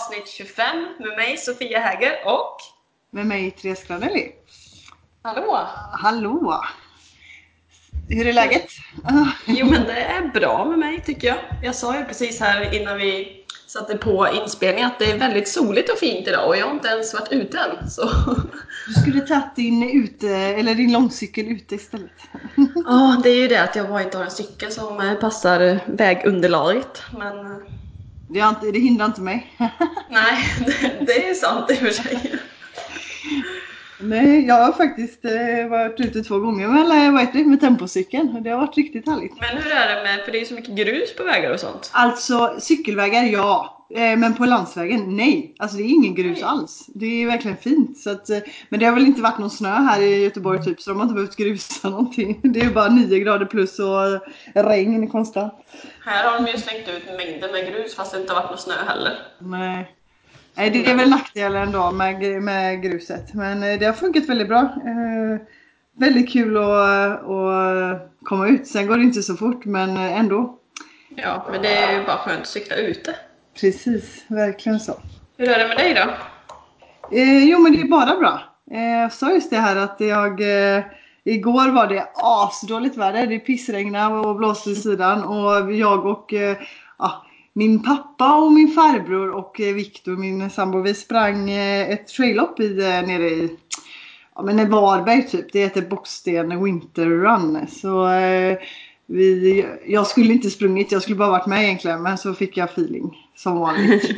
Avsnitt 25 med mig Sofia Häger och Med mig Therese Granelli. Hallå! Hallå! Hur är läget? Jo men det är bra med mig tycker jag. Jag sa ju precis här innan vi satte på inspelningen att det är väldigt soligt och fint idag och jag har inte ens varit ute än. Så. Du skulle tagit din, ute, eller din långcykel ute istället. Ja, det är ju det att jag bara inte har en cykel som passar vägunderlaget. Men Det, inte, det hindrar inte mig. nej, det, det är sant i och för sig. Nej, jag har faktiskt eh, varit ute två gånger med, vad heter med tempocykeln. och Det har varit riktigt härligt. Men hur är det med, för det är ju så mycket grus på vägar och sånt. Alltså cykelvägar ja, men på landsvägen nej. Alltså det är ingen grus Nej. alls. Det är verkligen fint. Så att, eh, men det har väl inte varit någon snö här i Göteborg typ så de har inte behövt grusa någonting. Det är bara 9 grader plus och regn konstant. Här har de ju slängt ut mängder med grus fast det inte har varit någon snö heller. Nej. Nej, det är väl nackdelen då med, med gruset. Men eh, det har funkat väldigt bra. Eh, väldigt kul att, att komma ut. Sen går det inte så fort men eh, ändå. Ja, men det är ju bara skönt att cykla ute. Precis, verkligen så. Hur är det med dig då? Eh, jo men det är bara bra. Eh, jag sa just det här att jag eh, Igår var det asdåligt väder. Det pissregnade och blåste i sidan och jag och eh, ja, min pappa och min farbror och eh, Viktor, min sambo, vi sprang eh, ett traillopp i, eh, nere i ja, men Varberg typ. Det heter Bocksten Winter Run. Så eh, vi, jag skulle inte sprungit, jag skulle bara varit med egentligen. Men så fick jag feeling som vanligt.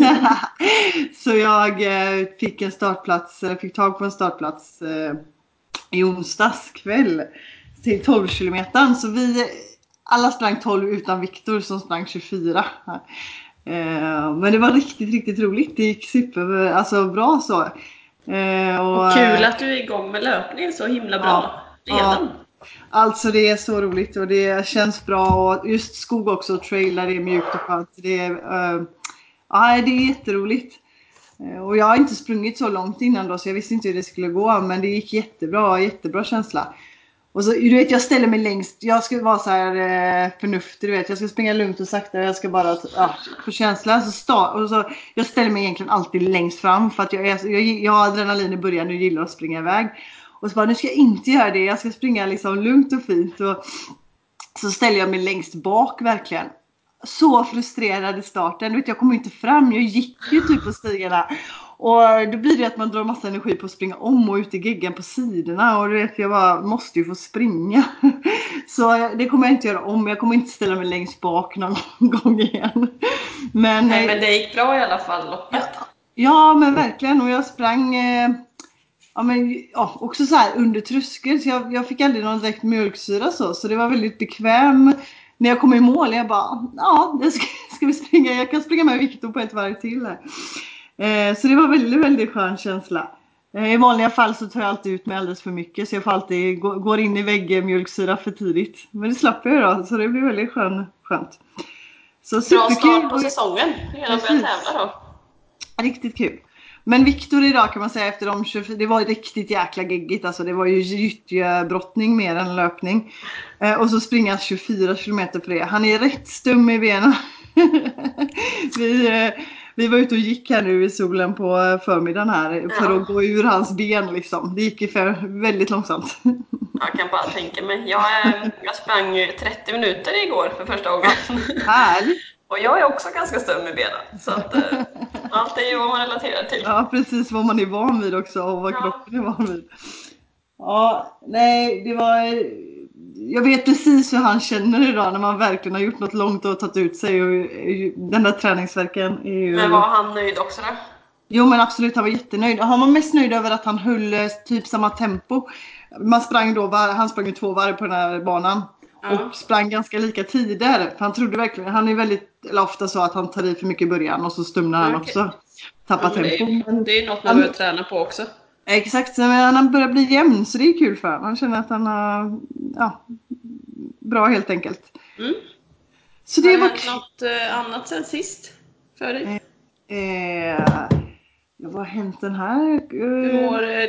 så jag eh, fick en startplats, eller fick tag på en startplats eh, i onsdags kväll till 12 kilometern. Så vi alla sprang 12 utan Viktor som sprang 24. Eh, men det var riktigt, riktigt roligt. Det gick super, alltså bra så. Eh, Och kul att du är igång med löpning så himla bra redan. Alltså det är så roligt och det känns bra och just skog också, trail där det är mjukt och skönt. Det är, eh, uh, aj, det är jätteroligt. Eh, och jag har inte sprungit så långt innan då så jag visste inte hur det skulle gå men det gick jättebra, jättebra känsla. Och så, du vet jag ställer mig längst, jag ska vara så här eh, förnuftig du vet. Jag ska springa lugnt och sakta, jag ska bara ja, få känsla. Så start, och så, jag ställer mig egentligen alltid längst fram för att jag, är, jag, jag har adrenalin i början och gillar att springa iväg. Och så bara, nu ska jag inte göra det, jag ska springa liksom lugnt och fint. Och så ställer jag mig längst bak verkligen. Så frustrerad i starten, du vet jag kom inte fram, jag gick ju typ på stigarna. Och då blir det att man drar massa energi på att springa om och ut i geggan på sidorna och du vet jag bara måste ju få springa. Så det kommer jag inte göra om, jag kommer inte ställa mig längst bak någon gång igen. Men, Nej, men det gick bra i alla fall loppet. Ja men verkligen och jag sprang eh, Ja men ja, också så här under tröskel så jag, jag fick aldrig någon direkt mjölksyra så så det var väldigt bekväm när jag kom i mål. Jag bara ja, det ska, ska vi springa? Jag kan springa med Viktor på ett varv till här. Eh, så det var väldigt, väldigt skön känsla. Eh, I vanliga fall så tar jag alltid ut mig alldeles för mycket så jag får alltid gå, går in i väggen mjölksyra för tidigt. Men det slapp jag då så det blev väldigt skön, skönt. Så Bra start på säsongen. Redan börjat tävla då. Riktigt kul. Men Viktor idag kan man säga efter de 24, det var riktigt jäkla geggigt alltså. Det var ju gyttjebrottning mer än löpning. Eh, och så springa 24 kilometer på det. Han är rätt stum i benen. vi, eh, vi var ute och gick här nu i solen på eh, förmiddagen här för Ja. att gå ur hans ben liksom. Det gick ju för, väldigt långsamt. Jag kan bara tänka mig. Jag, eh, jag sprang ju 30 minuter igår för första gången. Härligt! Och jag är också ganska stum i benen. Så att, eh, allt är ju vad man relaterar till. Ja precis vad man är van vid också och vad Ja. kroppen är van vid. Ja, nej det var... Jag vet precis hur han känner idag när man verkligen har gjort något långt och tagit ut sig. Och den där träningsverken är ju... Men var han nöjd också då? Jo men absolut, han var jättenöjd. Han var mest nöjd över att han höll eh, typ samma tempo. Man sprang då, han sprang ju två varv på den här banan. Ja. Och sprang ganska lika tider. För han trodde verkligen, han är väldigt, eller ofta så att han tar i för mycket i början och så stumnar han också. tappa Ja, det, tempo. det är något man behöver träna på också. exakt, men han börjar bli jämn så det är kul för honom. Han känner att han har, ja, bra helt enkelt. Mm. Så Har det det var hänt något eh, annat sen sist för dig? Eh, ja, vad har hänt den här? Hur Eh, mår eh,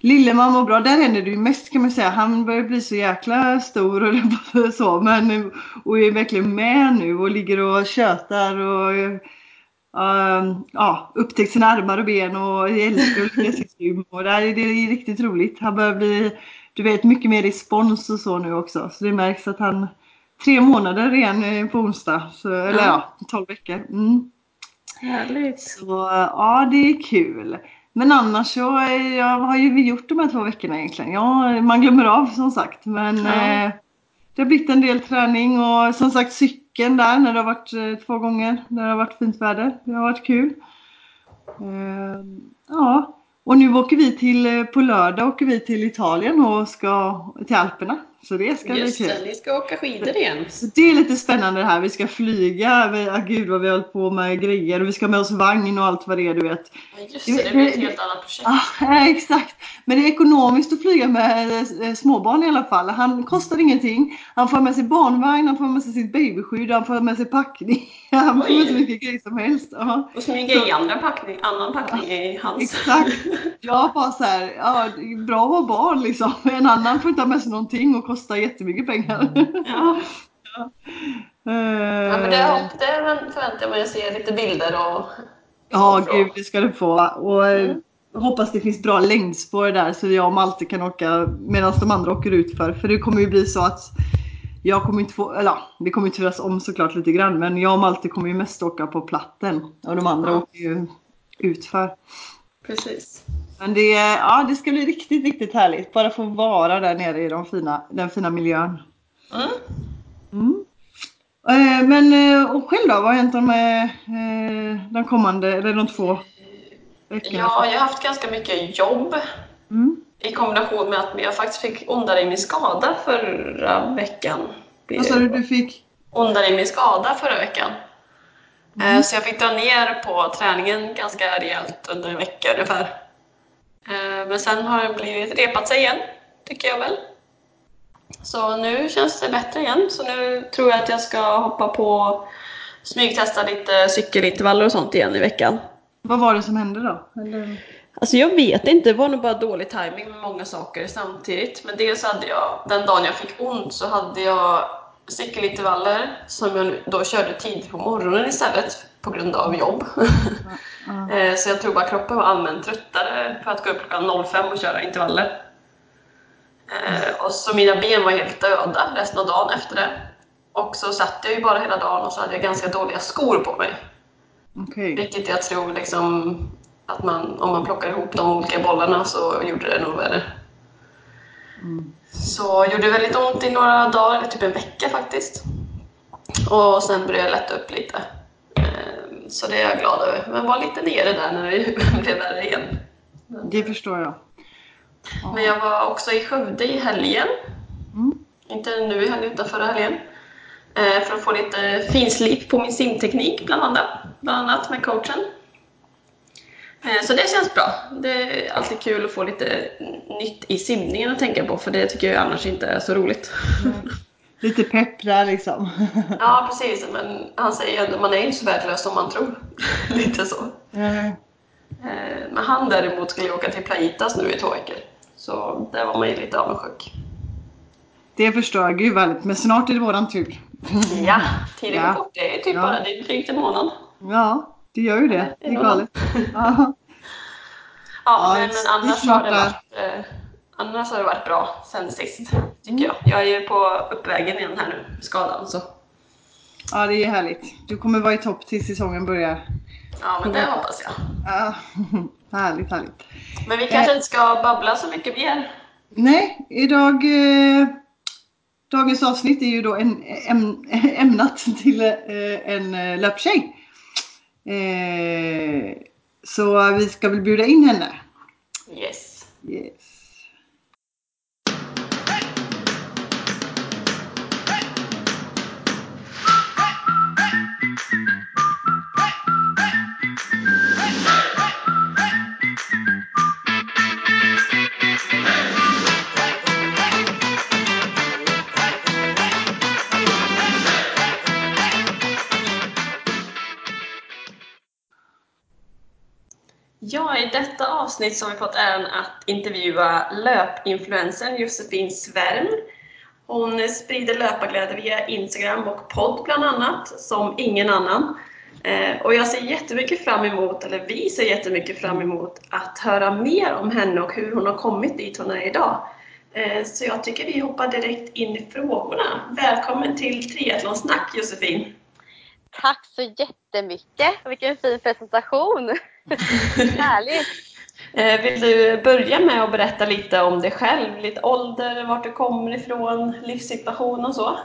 lilleman? Mår bra. Där händer det ju mest kan man säga. Han börjar bli så jäkla stor och så. Men, och är verkligen med nu och ligger och tjötar och uh, ja, upptäckt sina armar och ben och älskar att ligga i gym. Och det, är, det är riktigt roligt. Han börjar bli, du vet, mycket mer respons och så nu också. Så det märks att han tre månader igen eh, på onsdag. Så, eller Ja. 12 veckor. Mm. Härligt. Så ja, det är kul. Men annars så eh, jag har ju vi gjort de här två veckorna egentligen. Ja, man glömmer av som sagt. Men Ja. eh, det har blivit en del träning och som sagt cykeln där när det har varit eh, två gånger. När det har varit fint väder. Det har varit kul. Eh, ja, och nu åker vi till, eh, på lördag åker vi till Italien och ska till Alperna. Så det ska bli Just kul. det, ni ska åka skidor igen. Så det är lite spännande det här. Vi ska flyga. Vi, ah, gud vad vi har hållit på med grejer. Och vi ska med oss vagn och allt vad det är du vet. Ja, Just det, det blir ett helt annat projekt. Ah, exakt. Men det är ekonomiskt att flyga med eh, småbarn i alla fall. Han kostar ingenting. Han får med sig barnvagn, han får med sig sitt babyskydd, han får med sig packning. Han får Oj. mycket grejer som helst. Ja. Och smyga i andra packning, annan packning i hans. Exakt. Jag bara så här, ja, bra att vara barn liksom. En annan får inte ha med sig någonting och kostar jättemycket pengar. Ja. Eh, ja, men det, det förväntar jag mig att se lite bilder och Ja, så. gud, det ska du få. Och eh, Mm. hoppas det finns bra längdspår där så jag och Malte kan åka medan de andra åker ut för. För det kommer ju bli så att jag kommer inte få, eller vi kommer turas om såklart lite grann men jag och Malte kommer ju mest åka på platten och de andra åker ju utför. Precis. Men det, ja, det ska bli riktigt, riktigt härligt. Bara få vara där nere i de fina, den fina miljön. Mm. Mm. Eh, Men eh, och själv då? Vad har hänt de, eh, de kommande, eller de två veckorna? Ja, jag har haft ganska mycket jobb Mm. I kombination med att jag faktiskt fick ondare i min skada förra veckan. Vad sa du du fick? ondare i min skada förra veckan. Mm. Eh, Så jag fick dra ner på träningen ganska rejält under en vecka ungefär. Eh, Men sen har det blivit repat sig igen, tycker jag väl. Så nu känns det bättre igen. Så nu tror jag att jag ska hoppa på smygtesta lite cykelintervaller och sånt igen i veckan. Vad var det som hände då? Eller? Alltså jag vet inte, det var nog bara dålig timing med många saker samtidigt. Men dels hade jag, den dagen jag fick ont så hade jag cykelintervaller som jag då körde tidigt på morgonen istället på grund av jobb. Ja. Eh, så jag tror bara kroppen var allmänt tröttare för att gå upp klockan 05 och köra intervaller. Eh, och så mina ben var helt döda resten av dagen efter det. Och så satt jag ju bara hela dagen och så hade jag ganska dåliga skor på mig. Okej. Vilket jag tror liksom att man, om man plockar ihop de olika bollarna så gjorde det nog värre. Mm. Så gjorde väldigt ont i några dagar, eller typ en vecka faktiskt. Och sen började jag lätta upp lite. Eh, Så det är jag glad över. Men var lite nere där när det blev värre igen. Det förstår jag. Ja. Men jag var också i Skövde i helgen. Mm. Inte nu i helgen, utan förra helgen. Eh, För att få lite finslip på min simteknik bland annat, bland annat med coachen. Eh, Så det känns bra. Det är alltid kul att få lite nytt i simningen att tänka på, för det tycker jag annars inte är så roligt. Lite pepp där liksom. Ja, precis. Men han säger ju att man är inte så värdelös som man tror. lite så. Eh, Men han däremot skulle åka till Playitas nu i två veckor. Så där var man ju lite avundsjuk. Det förstår jag. Vad härligt. Men snart är det våran tur. Ja, tiden går Ja. fort. Det är typ Ja. bara det är drygt en månad. Ja, det gör ju det. Det är galet. Ja. Ja, men, annars, har det varit, eh, annars har det varit bra sen sist, tycker Mm. jag. Jag är ju på uppvägen igen här nu, med skadan. Så. ja, det är härligt. Du kommer vara i topp tills säsongen börjar. Ja, men det hoppas jag. Ja. Härligt, härligt. Men vi kanske inte ska babbla så mycket mer. Nej, idag... Eh, dagens avsnitt är ju då en, äm, ämnat till eh, en eh, löptjej. Eh, så vi ska väl bjuda in henne. Yes. Yes. Avsnitt har vi fått äran att intervjua löpinfluencern Josefin Svärm. Hon sprider löparglädje via Instagram och podd bland annat, som ingen annan. Eh, och jag ser jättemycket fram emot, eller vi ser jättemycket fram emot, att höra mer om henne och hur hon har kommit dit hon är idag. Eh, så jag tycker vi hoppar direkt in i frågorna. Välkommen till Triathlonsnack Josefin! Tack så jättemycket! Vilken fin presentation! Härligt! Eh, vill du börja med att berätta lite om dig själv? Lite ålder, vart du kommer ifrån, livssituation och så?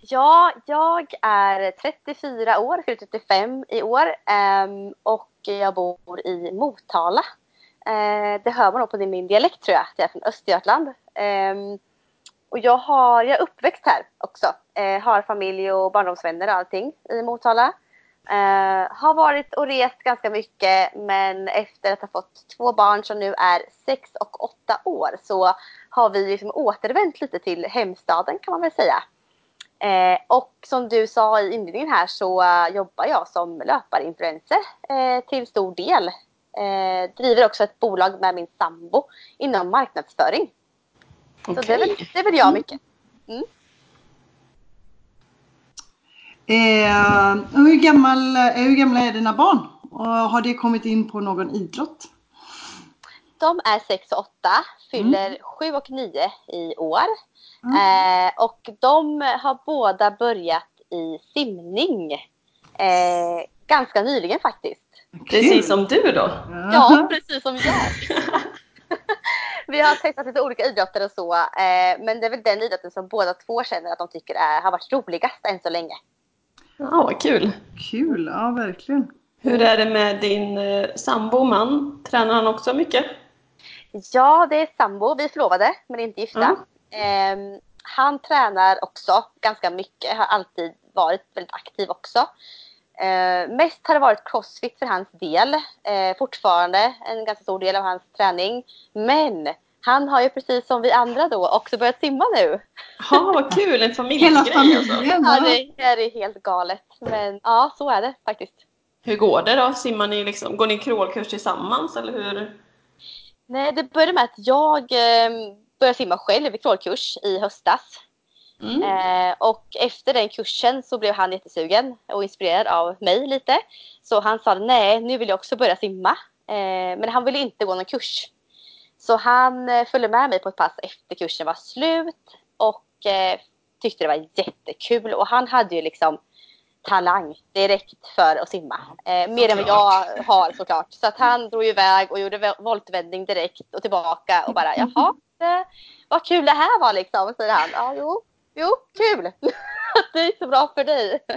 Ja, jag är 34 år, fyller 35 i år ehm, och jag bor i Motala. Eh, det hör man nog på min dialekt tror jag, jag är från Östergötland. Ehm, och jag, har, jag är uppväxt här också. Eh, har familj och barndomsvänner och allting i Motala. Uh, har varit och rest ganska mycket men efter att ha fått två barn som nu är sex och åtta år så har vi liksom återvänt lite till hemstaden kan man väl säga. Uh, och som du sa i inledningen här så uh, jobbar jag som löparinfluencer till stor del. driver också ett bolag med min sambo inom marknadsföring. Okay. Så det är, väl, det är väl jag mycket. Mm. Eh, hur, gammal, eh, hur gamla är dina barn? Och har de kommit in på någon idrott? De är 6 och 8, fyller mm. 7 och 9 i år. Mm. Eh, och de har båda börjat i simning. Eh, ganska nyligen faktiskt. Precis som du då? Ja, precis som jag. Vi har testat lite olika idrotter och så. Eh, men det är väl den idrotten som båda två känner att de tycker är, har varit roligast än så länge. Ja, vad kul! Kul, ja verkligen. Hur är det med din eh, sambo man? Tränar han också mycket? Ja, det är sambo. Vi är förlovade, men inte gifta. Mm. Eh, han tränar också ganska mycket, har alltid varit väldigt aktiv också. Eh, mest har det varit crossfit för hans del. Eh, fortfarande en ganska stor del av hans träning. Men han har ju precis som vi andra då också börjat simma nu. Ja, vad kul! En familjegrej alltså. familjen, alltså. Ja, det är helt galet. Men ja, så är det faktiskt. Hur går det då? Simmar ni liksom, går ni crawlkurs tillsammans eller hur? Nej, det började med att jag eh, började simma själv i crawlkurs i höstas. Mm. Eh, och efter den kursen så blev han jättesugen och inspirerad av mig lite. Så han sa nej, nu vill jag också börja simma. Eh, men han ville inte gå någon kurs. Så han eh, följde med mig på ett pass efter kursen var slut och eh, tyckte det var jättekul. Och han hade ju liksom talang direkt för att simma. Eh, mer än vad jag har såklart. Så att han drog iväg och gjorde voltvändning direkt och tillbaka och bara jaha, det, vad kul det här var liksom, säger han. Ja, jo, jo, kul. det är så bra för dig.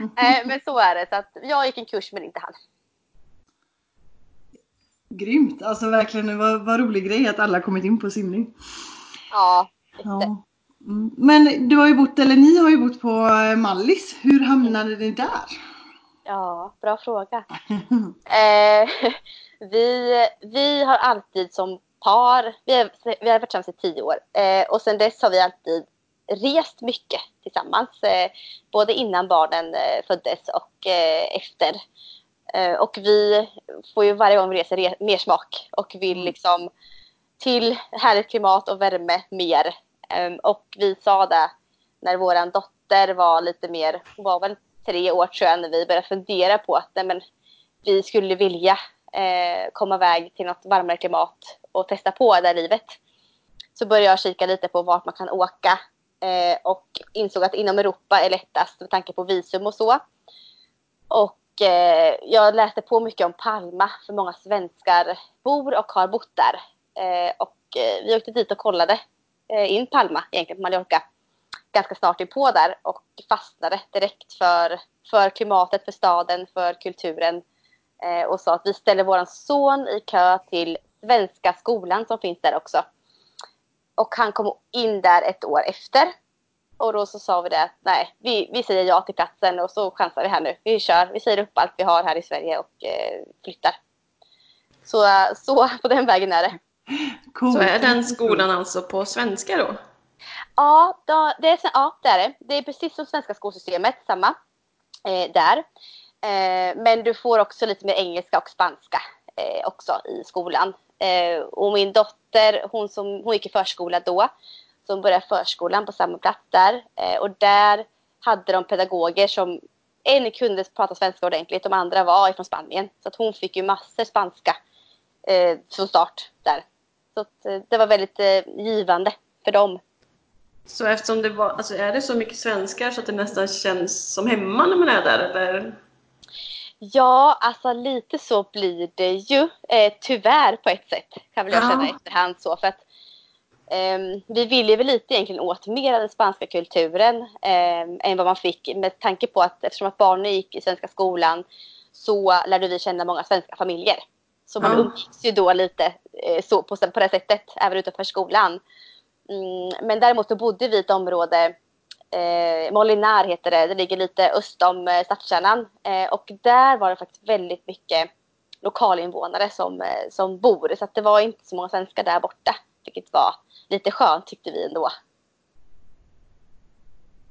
eh, men så är det. Så att jag gick en kurs men inte han. Grymt! Alltså verkligen, vad, vad rolig grej att alla kommit in på simning. Ja, ja. Mm. Men du har ju bott, eller ni har ju bott på eh, Mallis. Hur hamnade ni där? Ja, bra fråga. eh, vi, vi har alltid som par, vi har, vi har varit tillsammans i tio år eh, och sen dess har vi alltid rest mycket tillsammans. Eh, både innan barnen eh, föddes och eh, efter. Eh, och vi får ju varje gång vi reser re mer smak och vill mm. liksom till härligt klimat och värme mer. Um, och vi sa det när våran dotter var lite mer, hon var väl tre år tror jag, när vi började fundera på att nej, men, vi skulle vilja eh, komma iväg till något varmare klimat och testa på det här livet. Så började jag kika lite på vart man kan åka eh, och insåg att inom Europa är lättast med tanke på visum och så. Och eh, jag läste på mycket om Palma, för många svenskar bor och har bott där. Eh, och eh, vi åkte dit och kollade eh, in Palma, egentligen på Mallorca, ganska snart på där och fastnade direkt för, för klimatet, för staden, för kulturen. Eh, och sa att vi ställer våran son i kö till svenska skolan som finns där också. Och han kom in där ett år efter och då så sa vi det att nej, vi, vi säger ja till platsen och så chansar vi här nu. Vi kör, vi säger upp allt vi har här i Sverige och eh, flyttar. Så, så på den vägen är det. Cool. Så är den skolan alltså på svenska då? Ja, då, det, är, ja det är det. Det är precis som svenska skolsystemet, samma eh, där. Eh, men du får också lite mer engelska och spanska eh, också i skolan. Eh, och min dotter, hon, som, hon gick i förskola då, hon började förskolan på samma plats där. Eh, och där hade de pedagoger som en kunde prata svenska ordentligt, de andra var från Spanien. Så att hon fick ju massor spanska eh, från start där. Så att, eh, det var väldigt eh, givande för dem. Så eftersom det var, alltså är det så mycket svenskar så att det nästan känns som hemma när man är där eller? Ja, alltså lite så blir det ju. Eh, tyvärr på ett sätt kan väl jag känna Ja. efterhand så. För att, vi ville väl lite egentligen åt mer av den spanska kulturen ehm, än vad man fick med tanke på att eftersom att barnen gick i svenska skolan så lärde vi känna många svenska familjer. Så man Ja. umgicks ju då lite eh, så på, på det sättet även utanför skolan. Mm, men däremot så bodde vi i ett område eh, Molinar heter det. Det ligger lite öst om eh, stadskärnan. Eh, och där var det faktiskt väldigt mycket lokalinvånare som, eh, som bor. Så att det var inte så många svenskar där borta. Vilket var lite skönt tyckte vi ändå.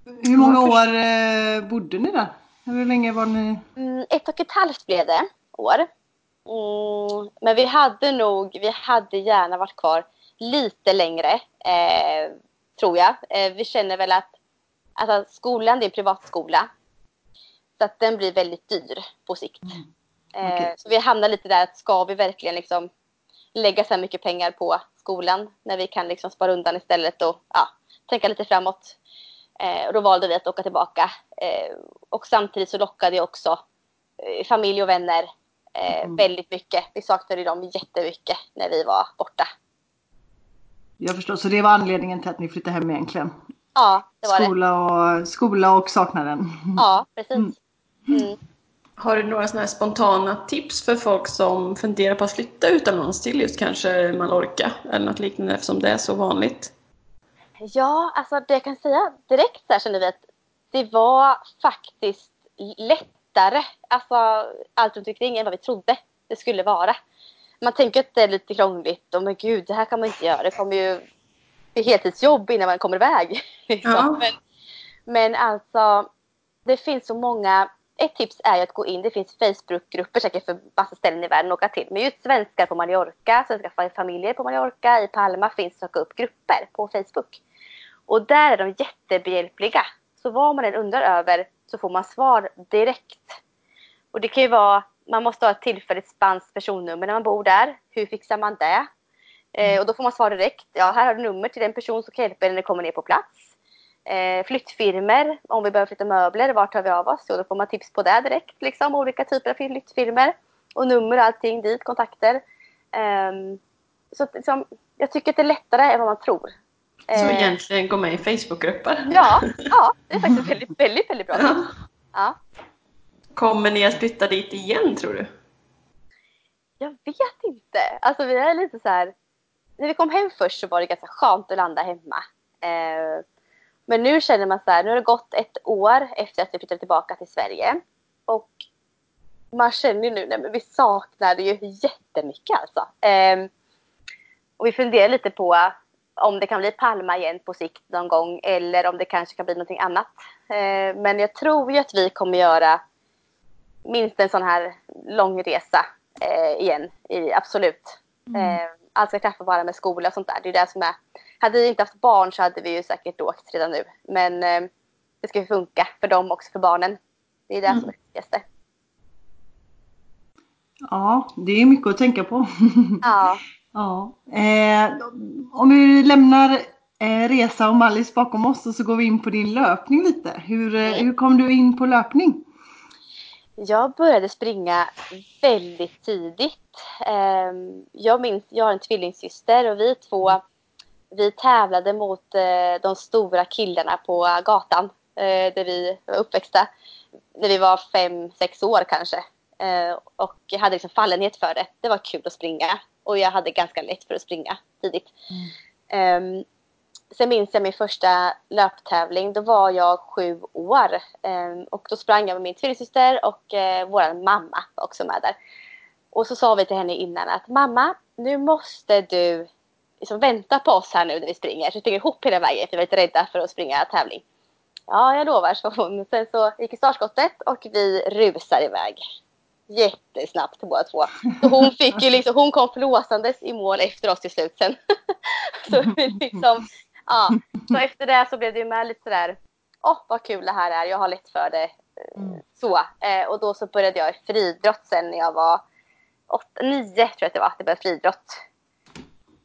Hur många år eh, bodde ni där? Hur länge var ni? Mm, ett och ett halvt blev det år. Mm, men vi hade nog, vi hade gärna varit kvar lite längre. Eh, tror jag. Eh, vi känner väl att alltså, skolan det är en privatskola. Så att den blir väldigt dyr på sikt. Eh, Okej. Så vi hamnar lite där att ska vi verkligen liksom lägga så här mycket pengar på skolan när vi kan liksom spara undan istället och ja, tänka lite framåt. Eh, och då valde vi att åka tillbaka. Eh, och samtidigt så lockade jag också eh, familj och vänner eh, Mm. väldigt mycket. Vi saknade dem jättemycket när vi var borta. Jag förstår, så det var anledningen till att ni flyttade hem egentligen? Ja, det var det. Skola och, skola och saknaden. Ja, precis. Mm. Mm. Har du några sådana här spontana tips för folk som funderar på att flytta utomlands till just kanske Mallorca eller något liknande eftersom det är så vanligt? Ja, alltså det jag kan säga direkt så här kände vi att det var faktiskt lättare, alltså allt runt omkring än vad vi trodde det skulle vara. Man tänker att det är lite krångligt och men gud, det här kan man inte göra. Det kommer ju bli heltidsjobb innan man kommer iväg. liksom. Ja. men, men alltså, det finns så många ett tips är ju att gå in, det finns Facebookgrupper säkert för massa ställen i världen att åka till. Men just svenskar på Mallorca, svenska familjer på Mallorca, i Palma finns söka upp grupper på Facebook. Och där är de jättebehjälpliga. Så vad man än undrar över så får man svar direkt. Och det kan ju vara, man måste ha ett tillfälligt spanskt personnummer när man bor där. Hur fixar man det? Eh, och då får man svar direkt. Ja, här har du nummer till den person som kan hjälpa dig när du kommer ner på plats. Eh, flyttfirmer, om vi behöver flytta möbler, vart tar vi av oss? Jo, då får man tips på det direkt. Liksom, olika typer av flyttfirmer. Och nummer och allting dit, kontakter. Ehm, så liksom, jag tycker att det är lättare än vad man tror. Så Eh, egentligen gå med i Facebookgrupper? Ja, ja, det är faktiskt väldigt, väldigt, väldigt bra. Ja. Ja. Kommer ni att flytta dit igen tror du? Jag vet inte. Alltså vi är lite så här. När vi kom hem först så var det ganska skönt att landa hemma. Eh, men nu känner man så här, nu har det gått ett år efter att vi flyttade tillbaka till Sverige. Och man känner ju nu, nej men vi saknar det ju jättemycket alltså. Eh, och vi funderar lite på om det kan bli Palma igen på sikt någon gång eller om det kanske kan bli någonting annat. Eh, men jag tror ju att vi kommer göra minst en sån här lång resa eh, igen. I, absolut. Eh, allt ska klaffa bara med skola och sånt där. Det är det som är. Hade vi inte haft barn så hade vi ju säkert åkt redan nu. Men eh, det ska ju funka för dem också, för barnen. Det är det som är det viktigaste. Ja, det är mycket att tänka på. Ja. ja. Eh, om vi lämnar eh, resa och Mallis bakom oss och så går vi in på din löpning lite. Hur, eh, hur kom du in på löpning? Jag började springa väldigt tidigt. Ehm, Jag minns, jag har en tvillingsyster och vi två vi tävlade mot eh, de stora killarna på gatan eh, där vi var uppväxta. När vi var fem, sex år kanske. Eh, Och jag hade liksom fallenhet för det. Det var kul att springa. Och jag hade ganska lätt för att springa tidigt. Ehm, Sen minns jag min första löptävling. Då var jag sju år. Ehm, Och då sprang jag med min tvillingsyster och eh, vår mamma var också med där. Och så sa vi till henne innan att mamma, nu måste du liksom vänta på oss här nu när vi springer. Så vi springer ihop hela vägen för vi var lite rädda för att springa tävling. Ja, jag lovar, så hon. Sen så gick startskottet och vi rusar iväg. jättesnabbt båda två. Så hon, fick ju liksom, hon kom flåsandes i mål efter oss till slut sen. så, liksom, ja. så efter det så blev det ju med lite sådär, åh oh, vad kul det här är, jag har lätt för det. Mm. Så. Eh, och då så började jag i friidrott sen när jag var åtta, nio tror jag att det var, det började friidrott.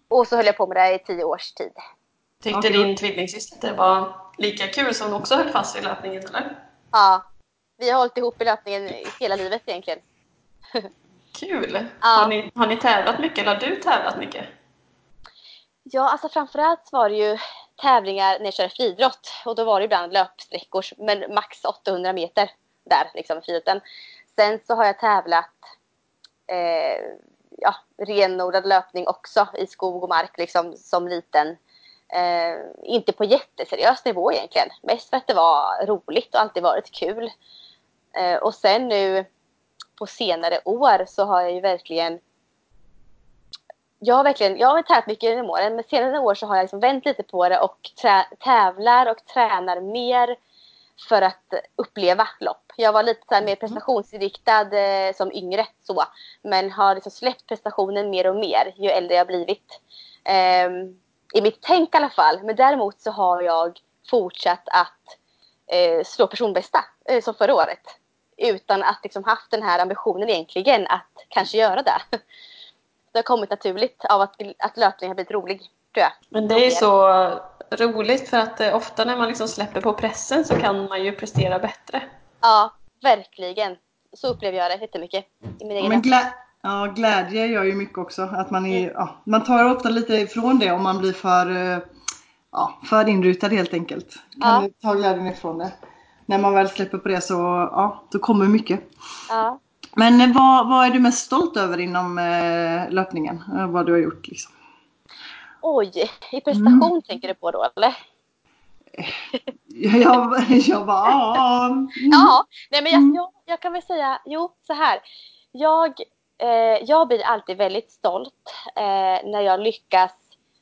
Och så höll jag på med det i tio års tid. Tyckte okay. din tvillingsyster var lika kul som hon också höll fast i löpningen eller? Ja, vi har hållit ihop i löpningen hela livet egentligen. Kul! Ja. Har, ni, har ni tävlat mycket eller har du tävlat mycket? Ja, alltså framförallt var det ju tävlingar när jag körde friidrott och då var det ibland löpsträckor, men max 800 meter där liksom friidrotten. Sen så har jag tävlat eh, ja, renodlad löpning också i skog och mark liksom som liten. Eh, inte på jätteseriös nivå egentligen. Mest för att det var roligt och alltid varit kul. Eh, och sen nu på senare år så har jag ju verkligen jag har verkligen, jag har tävlat mycket genom åren men senare år så har jag liksom vänt lite på det och tävlar och tränar mer för att uppleva lopp. Jag var lite så mer mm. prestationsinriktad eh, som yngre så men har liksom släppt prestationen mer och mer ju äldre jag blivit. Eh, I mitt tänk i alla fall. Men däremot så har jag fortsatt att eh, slå personbästa eh, som förra året utan att liksom haft den här ambitionen egentligen att kanske göra det. Det har kommit naturligt av att, att löpningen har blivit rolig, tror jag. Men det är så roligt för att eh, ofta när man liksom släpper på pressen så kan man ju prestera bättre. Ja, verkligen. Så upplever jag det jättemycket i min egen Men glä ja, glädje gör ju mycket också. Att man, är, mm. ja, man tar ofta lite ifrån det om man blir för, eh, ja, för inrutad helt enkelt. Kan ja. ta glädjen ifrån det när man väl släpper på det så ja, då kommer mycket. Ja. Men eh, vad, vad är du mest stolt över inom eh, löpningen? Vad du har gjort liksom? Oj, i prestation mm. tänker du på då eller? jag, jag bara, ja. Mm. Ja, nej men jag, mm. jag, jag, kan väl säga, jo så här. Jag, eh, jag blir alltid väldigt stolt eh, när jag lyckas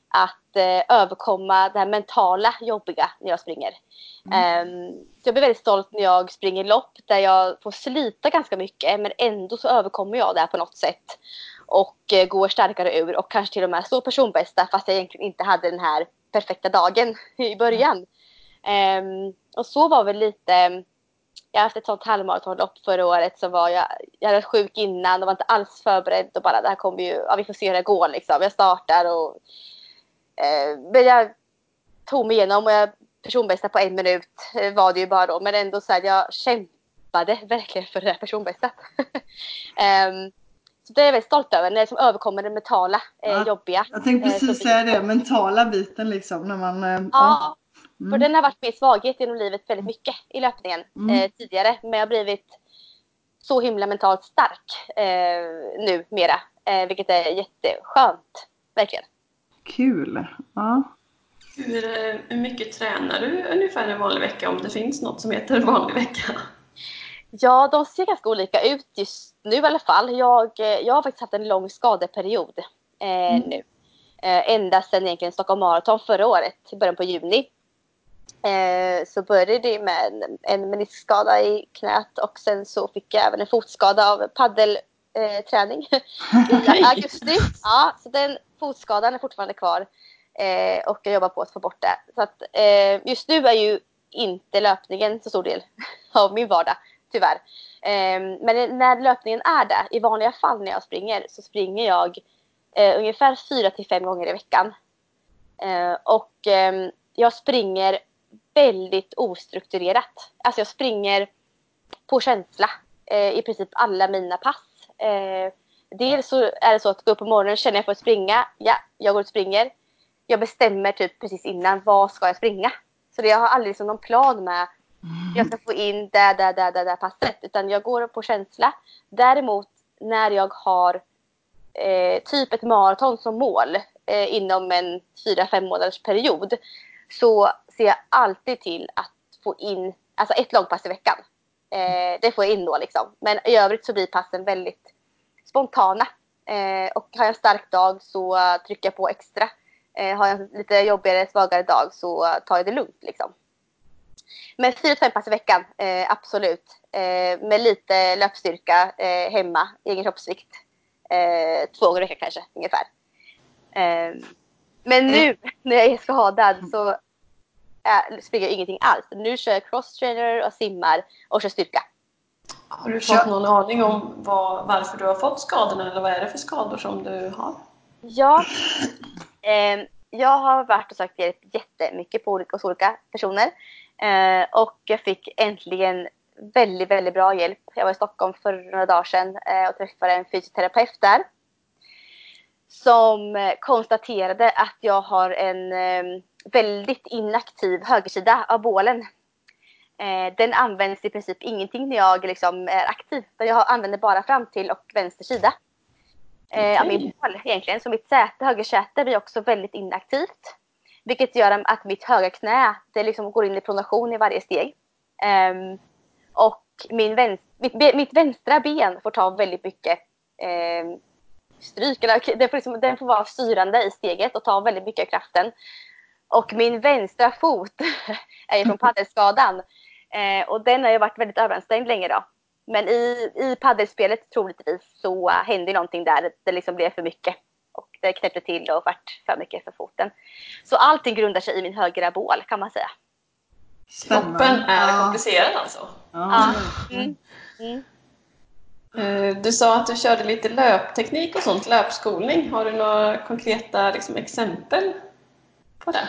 att eh, överkomma det här mentala jobbiga när jag springer. Mm. Um, så jag blir väldigt stolt när jag springer lopp där jag får slita ganska mycket men ändå så överkommer jag det på något sätt. Och eh, går starkare ur och kanske till och med står personbästa fast jag egentligen inte hade den här perfekta dagen i början. Um, och så var väl lite jag har haft ett sånt halvmaratonlopp förra året så var jag, jag hade varit sjuk innan och var inte alls förberedd och bara det här kommer ju, ja vi får se hur det går liksom. Jag startar och uh, men jag tog mig igenom och jag personbästa på en minut eh, var det ju bara då. Men ändå så här, jag kämpade verkligen för det här personbästa. um, så det är jag väldigt stolt över, när det som överkommer det mentala eh, ja, jobbiga. Jag tänkte eh, precis säga det, mentala biten liksom. När man, eh, ja, mm. för den har varit min svaghet genom livet väldigt mycket i löpningen mm. eh, tidigare. Men jag har blivit så himla mentalt stark eh, nu mera. Eh, vilket är jätteskönt, verkligen. Kul! Ja. Hur, hur mycket tränar du ungefär en vanlig vecka om det finns något som heter vanlig vecka? Ja, de ser ganska olika ut just nu i alla fall. Jag, eh, jag har faktiskt haft en lång skadeperiod eh, mm. nu. Eh, ända sedan egentligen Stockholm Marathon förra året, i början på juni. Eh, så började det med en, en meniskskada i knät och sen så fick jag även en fotskada av paddelträning eh, i augusti. Ja, så den fotskadan är fortfarande kvar. Eh, och jag jobbar på att få bort det. Så att, eh, just nu är ju inte löpningen så stor del av min vardag, tyvärr. Eh, men när löpningen är det, i vanliga fall när jag springer, så springer jag eh, ungefär fyra till fem gånger i veckan. Eh, och ehm, jag springer väldigt ostrukturerat. Alltså jag springer på känsla eh, i princip alla mina pass. Ehm, dels så är det så att gå upp på morgonen, känner jag för att springa, ja, jag går och springer jag bestämmer typ precis innan vad ska jag springa. Så det, jag har aldrig liksom någon plan med jag ska få in det, det, det, det, det passet. Utan jag går på känsla. Däremot när jag har eh, typ ett maraton som mål eh, inom en 4-5 månaders period så ser jag alltid till att få in alltså ett långpass i veckan. Eh, det får jag in då liksom. Men i övrigt så blir passen väldigt spontana. Eh, och har jag en stark dag så trycker jag på extra. Eh, har jag en lite jobbigare, svagare dag så tar jag det lugnt liksom. Men fyra fem pass i veckan, eh, absolut. Eh, med lite löpstyrka eh, hemma, egen kroppsvikt. Eh, två gånger i veckan kanske, ungefär. Eh, men nu när jag är skadad så äh, springer jag ingenting alls. Nu kör jag crosstrainer och simmar och kör styrka. Har du fått någon aning om vad, varför du har fått skadorna eller vad är det för skador som du har? Ja, eh, jag har varit och sökt hjälp jättemycket på olika, hos olika personer. Eh, och jag fick äntligen väldigt, väldigt bra hjälp. Jag var i Stockholm för några dagar sedan eh, och träffade en fysioterapeut där. Som eh, konstaterade att jag har en eh, väldigt inaktiv högersida av bålen. Eh, den används i princip ingenting när jag liksom är aktiv. Jag använder bara fram till och vänster sida okay. av min bål egentligen. Så mitt säte, högersäte blir också väldigt inaktivt. Vilket gör att mitt högra knä det liksom går in i pronation i varje steg. Um, och min vänster, mitt, mitt, vänstra ben får ta väldigt mycket um, stryk. Eller, den, får liksom, den får vara styrande i steget och ta väldigt mycket av kraften. Och min vänstra fot är ju från paddelskadan. Eh, och den har ju varit väldigt överansträngd länge då. Men i, i paddelspelet troligtvis så hände någonting där. Det liksom blev för mycket. Och det knäppte till och vart för mycket för foten. Så allting grundar sig i min högra bål kan man säga. Kroppen är ja. komplicerad alltså? Ja. Mm. Mm. Eh, du sa att du körde lite löpteknik och sånt, löpskolning. Har du några konkreta liksom, exempel på det?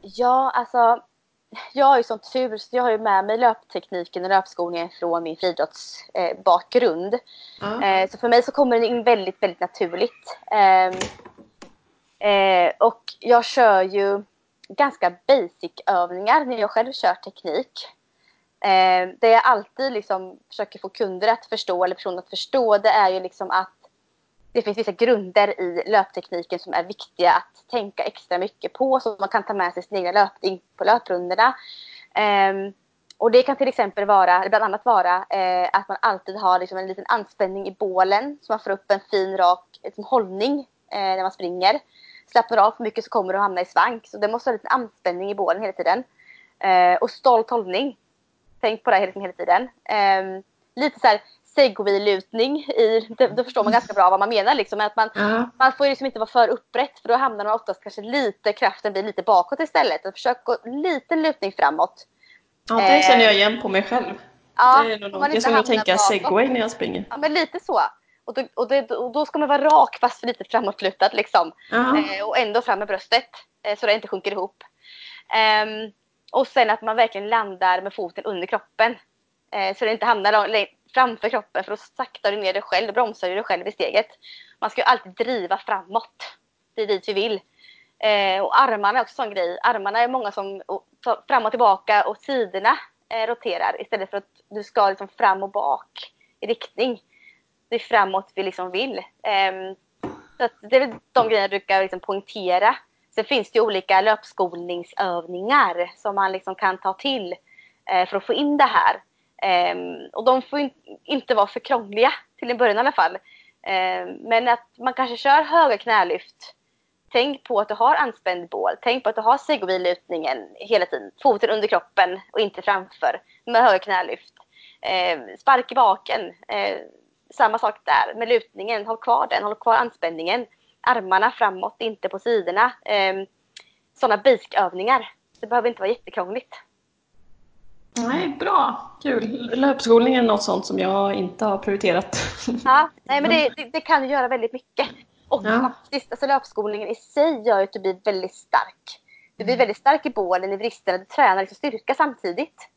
Ja, alltså jag har ju sån tur så jag har ju med mig löptekniken och löpskolningen från min friidrottsbakgrund. Mm. Eh, så för mig så kommer den in väldigt, väldigt naturligt. Eh, eh, och jag kör ju ganska basic övningar när jag själv kör teknik. Eh, det jag alltid liksom försöker få kunder att förstå eller personer att förstå det är ju liksom att det finns vissa grunder i löptekniken som är viktiga att tänka extra mycket på så man kan ta med sig sin egen löpning på löprundorna. Um, ehm, och det kan till exempel vara, bland annat vara eh, att man alltid har liksom en liten anspänning i bålen så man får upp en fin rak liksom, hållning eh, när man springer. Slappnar av för mycket så kommer du hamna i svank så det måste ha en liten anspänning i bålen hela tiden. Eh, och stolt hållning. Tänk på det hela, hela tiden. Ehm, lite så här segwaylutning i, då förstår man ganska bra vad man menar liksom. Att man, uh-huh. man får liksom inte vara för upprätt för då hamnar man oftast kanske lite, kraften blir lite bakåt istället. Och försök gå liten lutning framåt. Ja, det känner jag igen på mig själv. Ja, det är nog. Jag nog tänka segway när jag springer. Ja, men lite så. Och då, och, det, och då ska man vara rak fast lite framåtlutad liksom. Eh, och ändå fram med bröstet eh, så det inte sjunker ihop. Um, och sen att man verkligen landar med foten under kroppen. Eh, så det inte hamnar framför kroppen för då saktar du ner dig själv, då bromsar du dig själv i steget. Man ska ju alltid driva framåt. Det är dit vi vill. Eh, och armarna är också en sån grej. Armarna är många som fram och tillbaka och sidorna eh, roterar istället för att du ska liksom fram och bak i riktning. Det är framåt vi liksom vill. Eh, så det är de grejerna jag brukar liksom poängtera. Sen finns det ju olika löpskolningsövningar som man liksom kan ta till eh, för att få in det här. Um, och de får in, inte vara för krångliga till en början i alla fall. Um, men att man kanske kör höga knälyft. Tänk på att du har anspänd bål. Tänk på att du har segwaylutningen hela tiden. Foten under kroppen och inte framför med höga knälyft. Um, spark i baken. samma sak där med lutningen. Håll kvar den. Håll kvar anspänningen. Armarna framåt, inte på sidorna. Eh, Sådana basic-övningar. Det behöver inte vara jättekrångligt. Nej, bra. Kul. Löpskolning är något sånt som jag inte har prioriterat. Ja, nej, men det, det, det kan göra väldigt mycket. Och ja. faktiskt, alltså löpskolningen i sig gör att du blir väldigt stark. Du blir väldigt stark i bålen, i vristerna, du tränar liksom styrka samtidigt.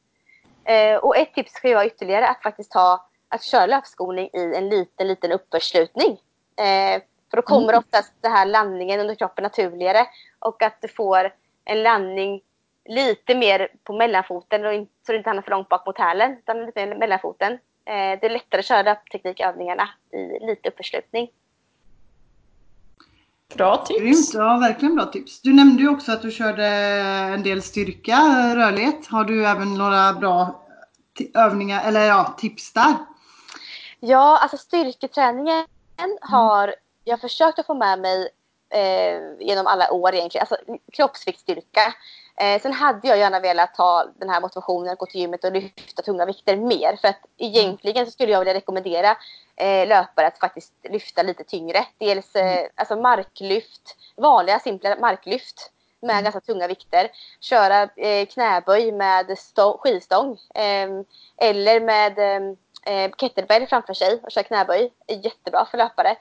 Eh, och ett tips ska vara ytterligare att faktiskt ha, att köra löpskolning i en liten, liten uppförslutning. Eh, för då kommer mm. oftast den här landningen under kroppen naturligare och att du får en landning lite mer på mellanfoten och in, så du inte hamnar för långt bak mot hälen. Utan lite mer mellanfoten. Eh, det är lättare att köra löpteknikövningarna i lite uppförslutning. Bra tips! Grymt, ja verkligen bra tips. Du nämnde ju också att du körde en del styrka, rörlighet. Har du även några bra övningar eller ja, tips där? Ja, alltså styrketräningen mm. har jag försökt att få med mig eh, genom alla år egentligen. Alltså kroppsviktsstyrka Eh, sen hade jag gärna velat ha den här motivationen att gå till gymmet och lyfta tunga vikter mer. För att egentligen så skulle jag vilja rekommendera eh, löpare att faktiskt lyfta lite tyngre. Dels eh, alltså marklyft, vanliga simpla marklyft med Mm. ganska tunga vikter. Köra eh, knäböj med stå- skivstång eh, eller med eh, kettlebell framför sig och köra knäböj. är jättebra för löpare.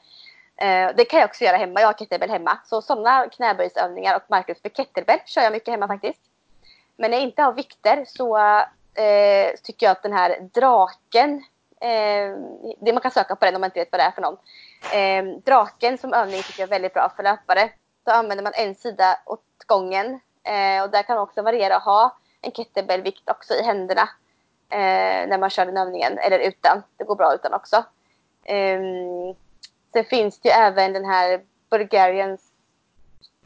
Eh, det kan jag också göra hemma. Jag har kettlebell hemma. Så sådana knäböjsövningar och marklyft med kettlebell kör jag mycket hemma faktiskt. Men när jag inte har vikter så eh, tycker jag att den här draken eh, det man kan söka på den om man inte vet vad det är för någon. Eh, draken som övning tycker jag är väldigt bra för löpare. Då använder man en sida åt gången. Eh, och där kan man också variera och ha en kettlebellvikt också i händerna. Eh, när man kör den övningen. Eller utan. Det går bra utan också. Eh, sen finns det ju även den här Bulgarian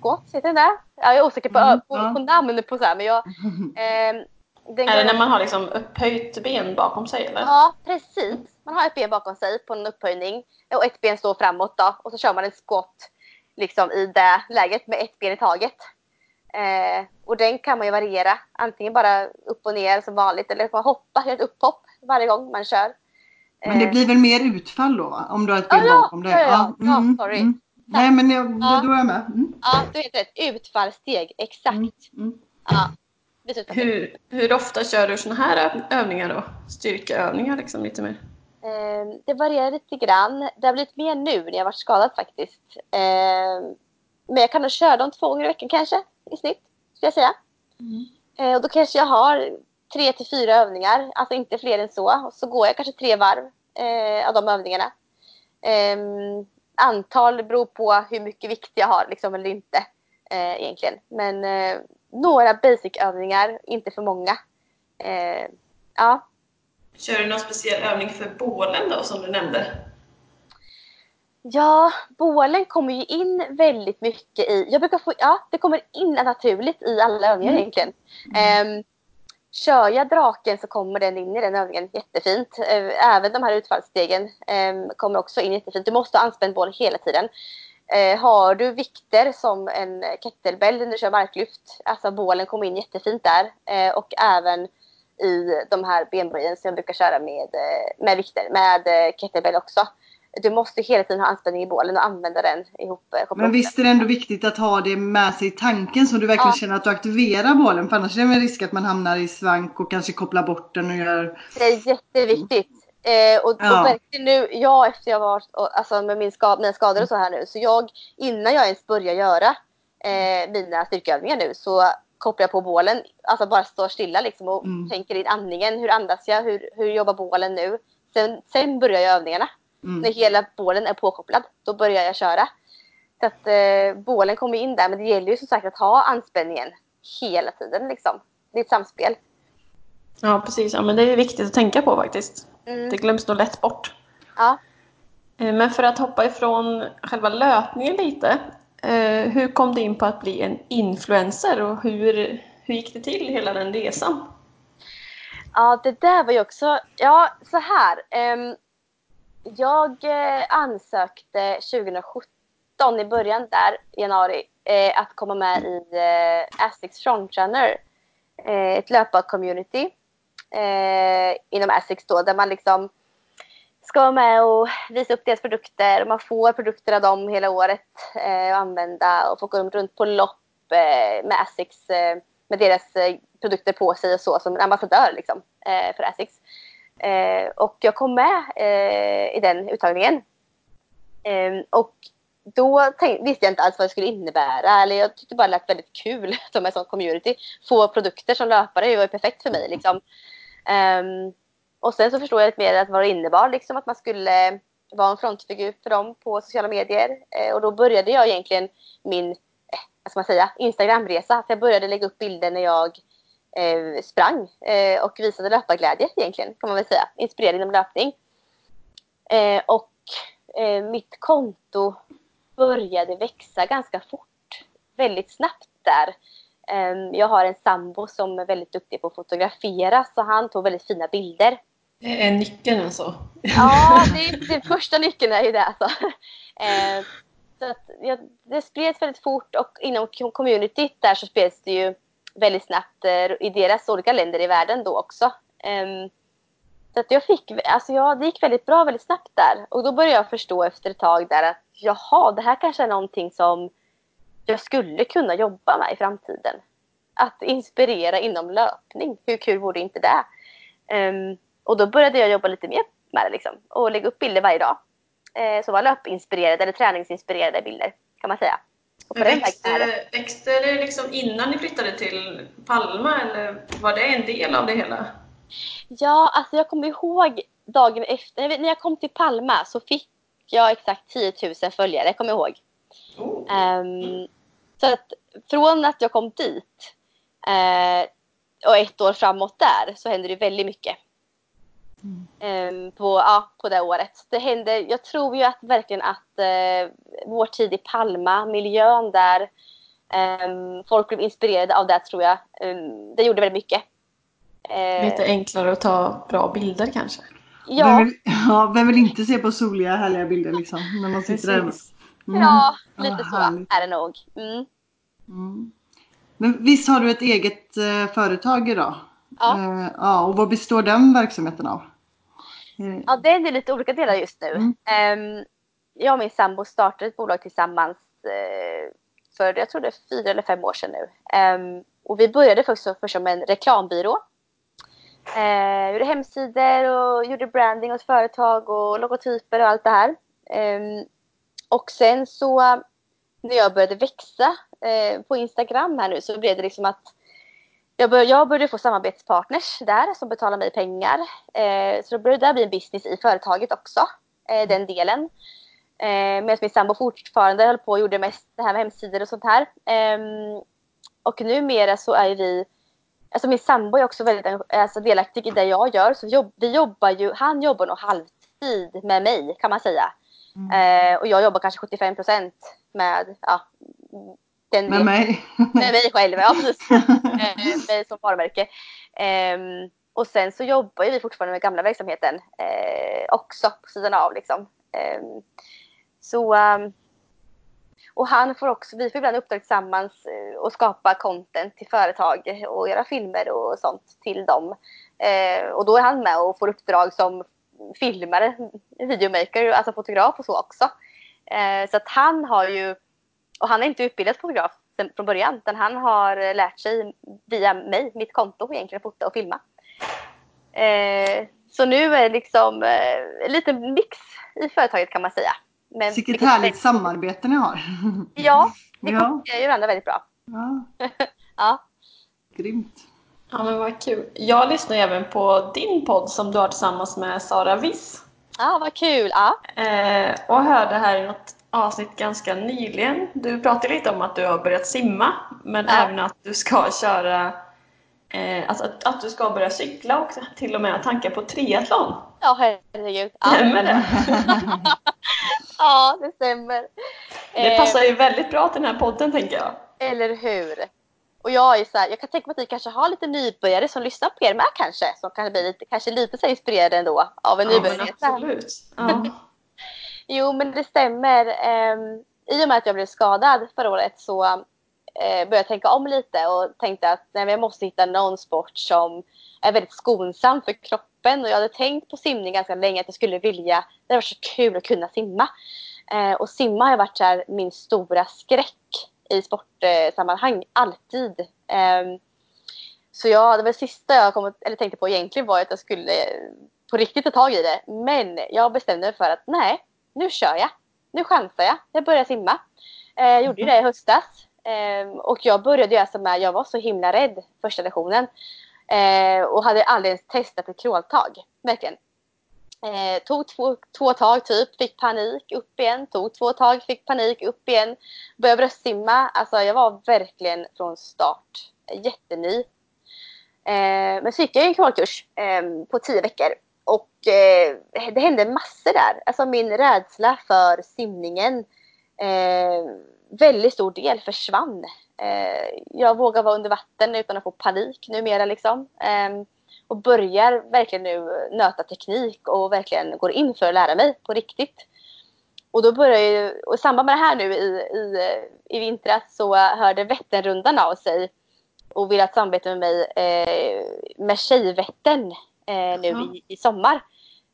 squat. Heter den där? Ja, jag är osäker på, Mm, på, ja. på namn på så här, men jag... Eh, den Är det när man har liksom upphöjt ben bakom sig eller? Ja, precis. Man har ett ben bakom sig på en upphöjning och ett ben står framåt då och så kör man en squat liksom i det läget med ett ben i taget. Eh, och den kan man ju variera. Antingen bara upp och ner som vanligt eller man hoppa, göra ett upphopp varje gång man kör. Men det Eh, blir väl mer utfall då? Om du har ett ben Ja, bakom dig? ja, ja, ja, sorry. Nej men jag, Ja. då är jag med. Mm. Ja, du vet rätt. Utfallssteg, exakt. Mm. Mm. Ja. Hur, hur ofta kör du såna här öv- övningar då? Styrkeövningar liksom lite mer? Eh, det varierar lite grann. Det har blivit mer nu när jag varit skadad faktiskt. Eh, men jag kan nog köra dem två gånger i veckan kanske i snitt, skulle jag säga. Eh, och då kanske jag har tre till fyra övningar, alltså inte fler än så. Och så går jag kanske tre varv eh, av de övningarna. Eh, antal beror på hur mycket vikt jag har liksom, eller inte eh, egentligen. Men eh, några basic-övningar, inte för många. Eh, ja, Kör du någon speciell övning för bålen då som du nämnde? Ja, bålen kommer ju in väldigt mycket i... Jag brukar få, ja, det kommer in naturligt i alla övningar Mm. egentligen. Um, kör jag draken så kommer den in i den övningen jättefint. Eh, även de här utfallsstegen ehm, kommer också in jättefint. Du måste ha anspänd bål hela tiden. Eh, har du vikter som en kettlebell när du kör marklyft, alltså bålen kommer in jättefint där. Eh, och även i de här benböjen som jag brukar köra med, med vikter, med kettlebell också. Du måste hela tiden ha anspänning i bålen och använda den ihop. eh, Men visst är det ändå viktigt att ha det med sig i tanken så du verkligen Ja. känner att du aktiverar bollen. För annars är det en risk att man hamnar i svank och kanske kopplar bort den och gör... Det är jätteviktigt. Eh, och, Ja. och verkligen nu, jag efter jag varit, och, alltså med min ska, mina skador och så här nu, så jag, innan jag ens börjar göra eh, mina styrkeövningar nu så kopplar jag på bålen, alltså bara står stilla liksom och Mm. tänker in andningen, hur andas jag, hur, hur jobbar bålen nu? Sen, sen börjar jag övningarna. Mm. När hela bålen är påkopplad, då börjar jag köra. Så att eh, bålen kommer in där, men det gäller ju som sagt att ha anspänningen hela tiden liksom. Det är ett samspel. Ja precis, ja, men det är viktigt att tänka på faktiskt. Mm. Det glöms nog lätt bort. Ja. Eh, Men för att hoppa ifrån själva löpningen lite. eh, Hur kom du in på att bli en influencer och hur, hur gick det till hela den resan? Ja, det där var ju också... Ja, så här jag eh, ansökte 2017 i början där, i januari, eh, att komma med i eh, Asics Frontrunner. Eh, ett löpar-community eh, inom Asics då, där man liksom ska vara med och visa upp deras produkter. Man får produkter av dem hela året eh, att använda och få gå runt på lopp eh, med Asics, eh, med deras eh, produkter på sig och så som en ambassadör liksom, eh, för Asics. Eh, och jag kom med eh, i den uttagningen. Eh, och då tänkte, visste jag inte alls vad det skulle innebära. Eller jag tyckte bara det lät väldigt kul som en sån community. Få produkter som löpare det var ju perfekt för mig. Liksom. Ehm, och sen så förstod jag lite mer att vad det innebar. Liksom, att man skulle vara en frontfigur för dem på sociala medier. Eh, och då började jag egentligen min eh, vad ska man säga, Instagramresa. Jag började lägga upp bilder när jag eh, sprang eh, och visade löparglädje egentligen kan man väl säga. Inspirerad inom löpning. Eh, och eh, mitt konto började växa ganska fort. Väldigt snabbt där. Eh, jag har en sambo som är väldigt duktig på att fotografera så han tog väldigt fina bilder. Det är nyckeln alltså. Ja, det, är- det första nyckeln är ju det alltså. Eh, så att, ja, det spreds väldigt fort och inom communityt där så spreds det ju väldigt snabbt eh, i deras olika länder i världen då också. Ehm, så att jag fick, alltså jag, det gick väldigt bra väldigt snabbt där. Och då började jag förstå efter ett tag där att jaha, det här kanske är någonting som jag skulle kunna jobba med i framtiden. Att inspirera inom löpning, hur kul vore inte det? Um, och då började jag jobba lite mer med det liksom. Och lägga upp bilder varje dag. Uh, som var löpinspirerade eller träningsinspirerade bilder kan man säga. Växte, växte det liksom innan ni flyttade till Palma eller var det en del av det hela? Ja, alltså jag kommer ihåg dagen efter. När jag kom till Palma så fick jag exakt 10 000 följare, jag kommer ihåg. Oh. Um, så att från att jag kom dit uh, och ett år framåt där så hände det väldigt mycket. Mm. Um, på, ja, på det året. Det hände, jag tror ju att verkligen att uh, vår tid i Palma, miljön där, um, folk blev inspirerade av det tror jag. Um, det gjorde väldigt mycket. Uh, Lite enklare att ta bra bilder kanske? Ja. Vem vill, ja, vem vill inte se på soliga härliga bilder liksom? När man sitter där. Mm. Ja, lite ah, så härligt. är det nog. Mm. Mm. Men visst har du ett eget uh, företag idag? Ja. Uh, ja. Och vad består den verksamheten av? Mm. Ja, det är lite olika delar just nu. Mm. Um, jag och min sambo startade ett bolag tillsammans uh, för jag tror det är fyra eller fem år sedan nu. Um, och vi började först, först som en reklambyrå. Uh, gjorde hemsidor och gjorde branding åt företag och logotyper och allt det här. Um, och sen så när jag började växa uh, på Instagram här nu så blev det liksom att jag, bör, jag började få samarbetspartners där som betalar mig pengar. Eh, så då började det bli en business i företaget också, eh, den delen. Eh, medan min sambo fortfarande höll på och gjorde mest det här med hemsidor och sånt här. Eh, och numera så är vi Alltså min sambo är också väldigt alltså, delaktig i det jag gör. Så vi, jobb, vi jobbar ju, han jobbar nog halvtid med mig kan man säga. Mm. Eh, och jag jobbar kanske 75 procent med ja, den med mig? Med mig själv, ja precis. eh, mig som varumärke. Eh, och sen så jobbar vi fortfarande med gamla verksamheten eh, också på sidan av liksom. Ehm, så um, och han får också, vi får ibland uppdrag tillsammans eh, och skapa content till företag och göra filmer och sånt till dem. Eh, och då är han med och får uppdrag som filmare, videomaker, alltså fotograf och så också. Eh, så att han har ju och han är inte utbildad fotograf från början utan han har lärt sig via mig, mitt konto egentligen, fota och filma. Eh, så nu är det liksom eh, en liten mix i företaget kan man säga. Men Vilket härligt är... samarbete ni har. Ja, det ja. ju varandra väldigt bra. Ja. ja. Grymt. Ja men vad kul. Jag lyssnar även på din podd som du har tillsammans med Sara Wiss. Ja, vad kul. Ja. Eh, och hörde här i något avsnitt ganska nyligen. Du pratade lite om att du har börjat simma men ja. även att du ska köra eh, alltså att, att, du ska börja cykla och till och med tanka på triathlon. Ja herregud. Ja. Stämmer det? ja det stämmer. Det passar ju väldigt bra till den här podden tänker jag. Eller hur. Och jag är så här, jag kan tänka mig att ni kanske har lite nybörjare som lyssnar på er med kanske. Som kanske blir lite, kanske lite så inspirerade ändå av en ja, nybörjare. absolut. Ja. Jo, men det stämmer. Um, I och med att jag blev skadad förra året så uh, började jag tänka om lite och tänkte att nej, jag måste hitta någon sport som är väldigt skonsam för kroppen. Och jag hade tänkt på simning ganska länge, att jag skulle vilja, det var så kul att kunna simma. Uh, och simma har varit så här, min stora skräck i sportsammanhang, alltid. Um, så jag, det var det sista jag kom, eller tänkte på egentligen var att jag skulle på riktigt ta tag i det. Men jag bestämde mig för att nej, nu kör jag. Nu chansar jag. Jag börjar simma. Eh, jag gjorde ju det i höstas. Eh, och jag började ju alltså med, jag var så himla rädd första lektionen. Eh, och hade aldrig ens testat ett kråltag. Verkligen. Eh, tog två, två tag typ, fick panik, upp igen. Tog två tag, fick panik, upp igen. Började bröstsimma. Alltså jag var verkligen från start jätteny. Eh, men så gick jag en kvalkurs eh, på tio veckor och eh, det hände massor där. Alltså min rädsla för simningen, eh, väldigt stor del försvann. Eh, jag vågar vara under vatten utan att få panik numera liksom. Eh, och börjar verkligen nu nöta teknik och verkligen går in för att lära mig på riktigt. Och då börjar ju, och i samband med det här nu i, i, i vintras så hörde Vätternrundan av sig och vill att samarbeta med mig eh, med Tjejvättern eh, nu i, i sommar.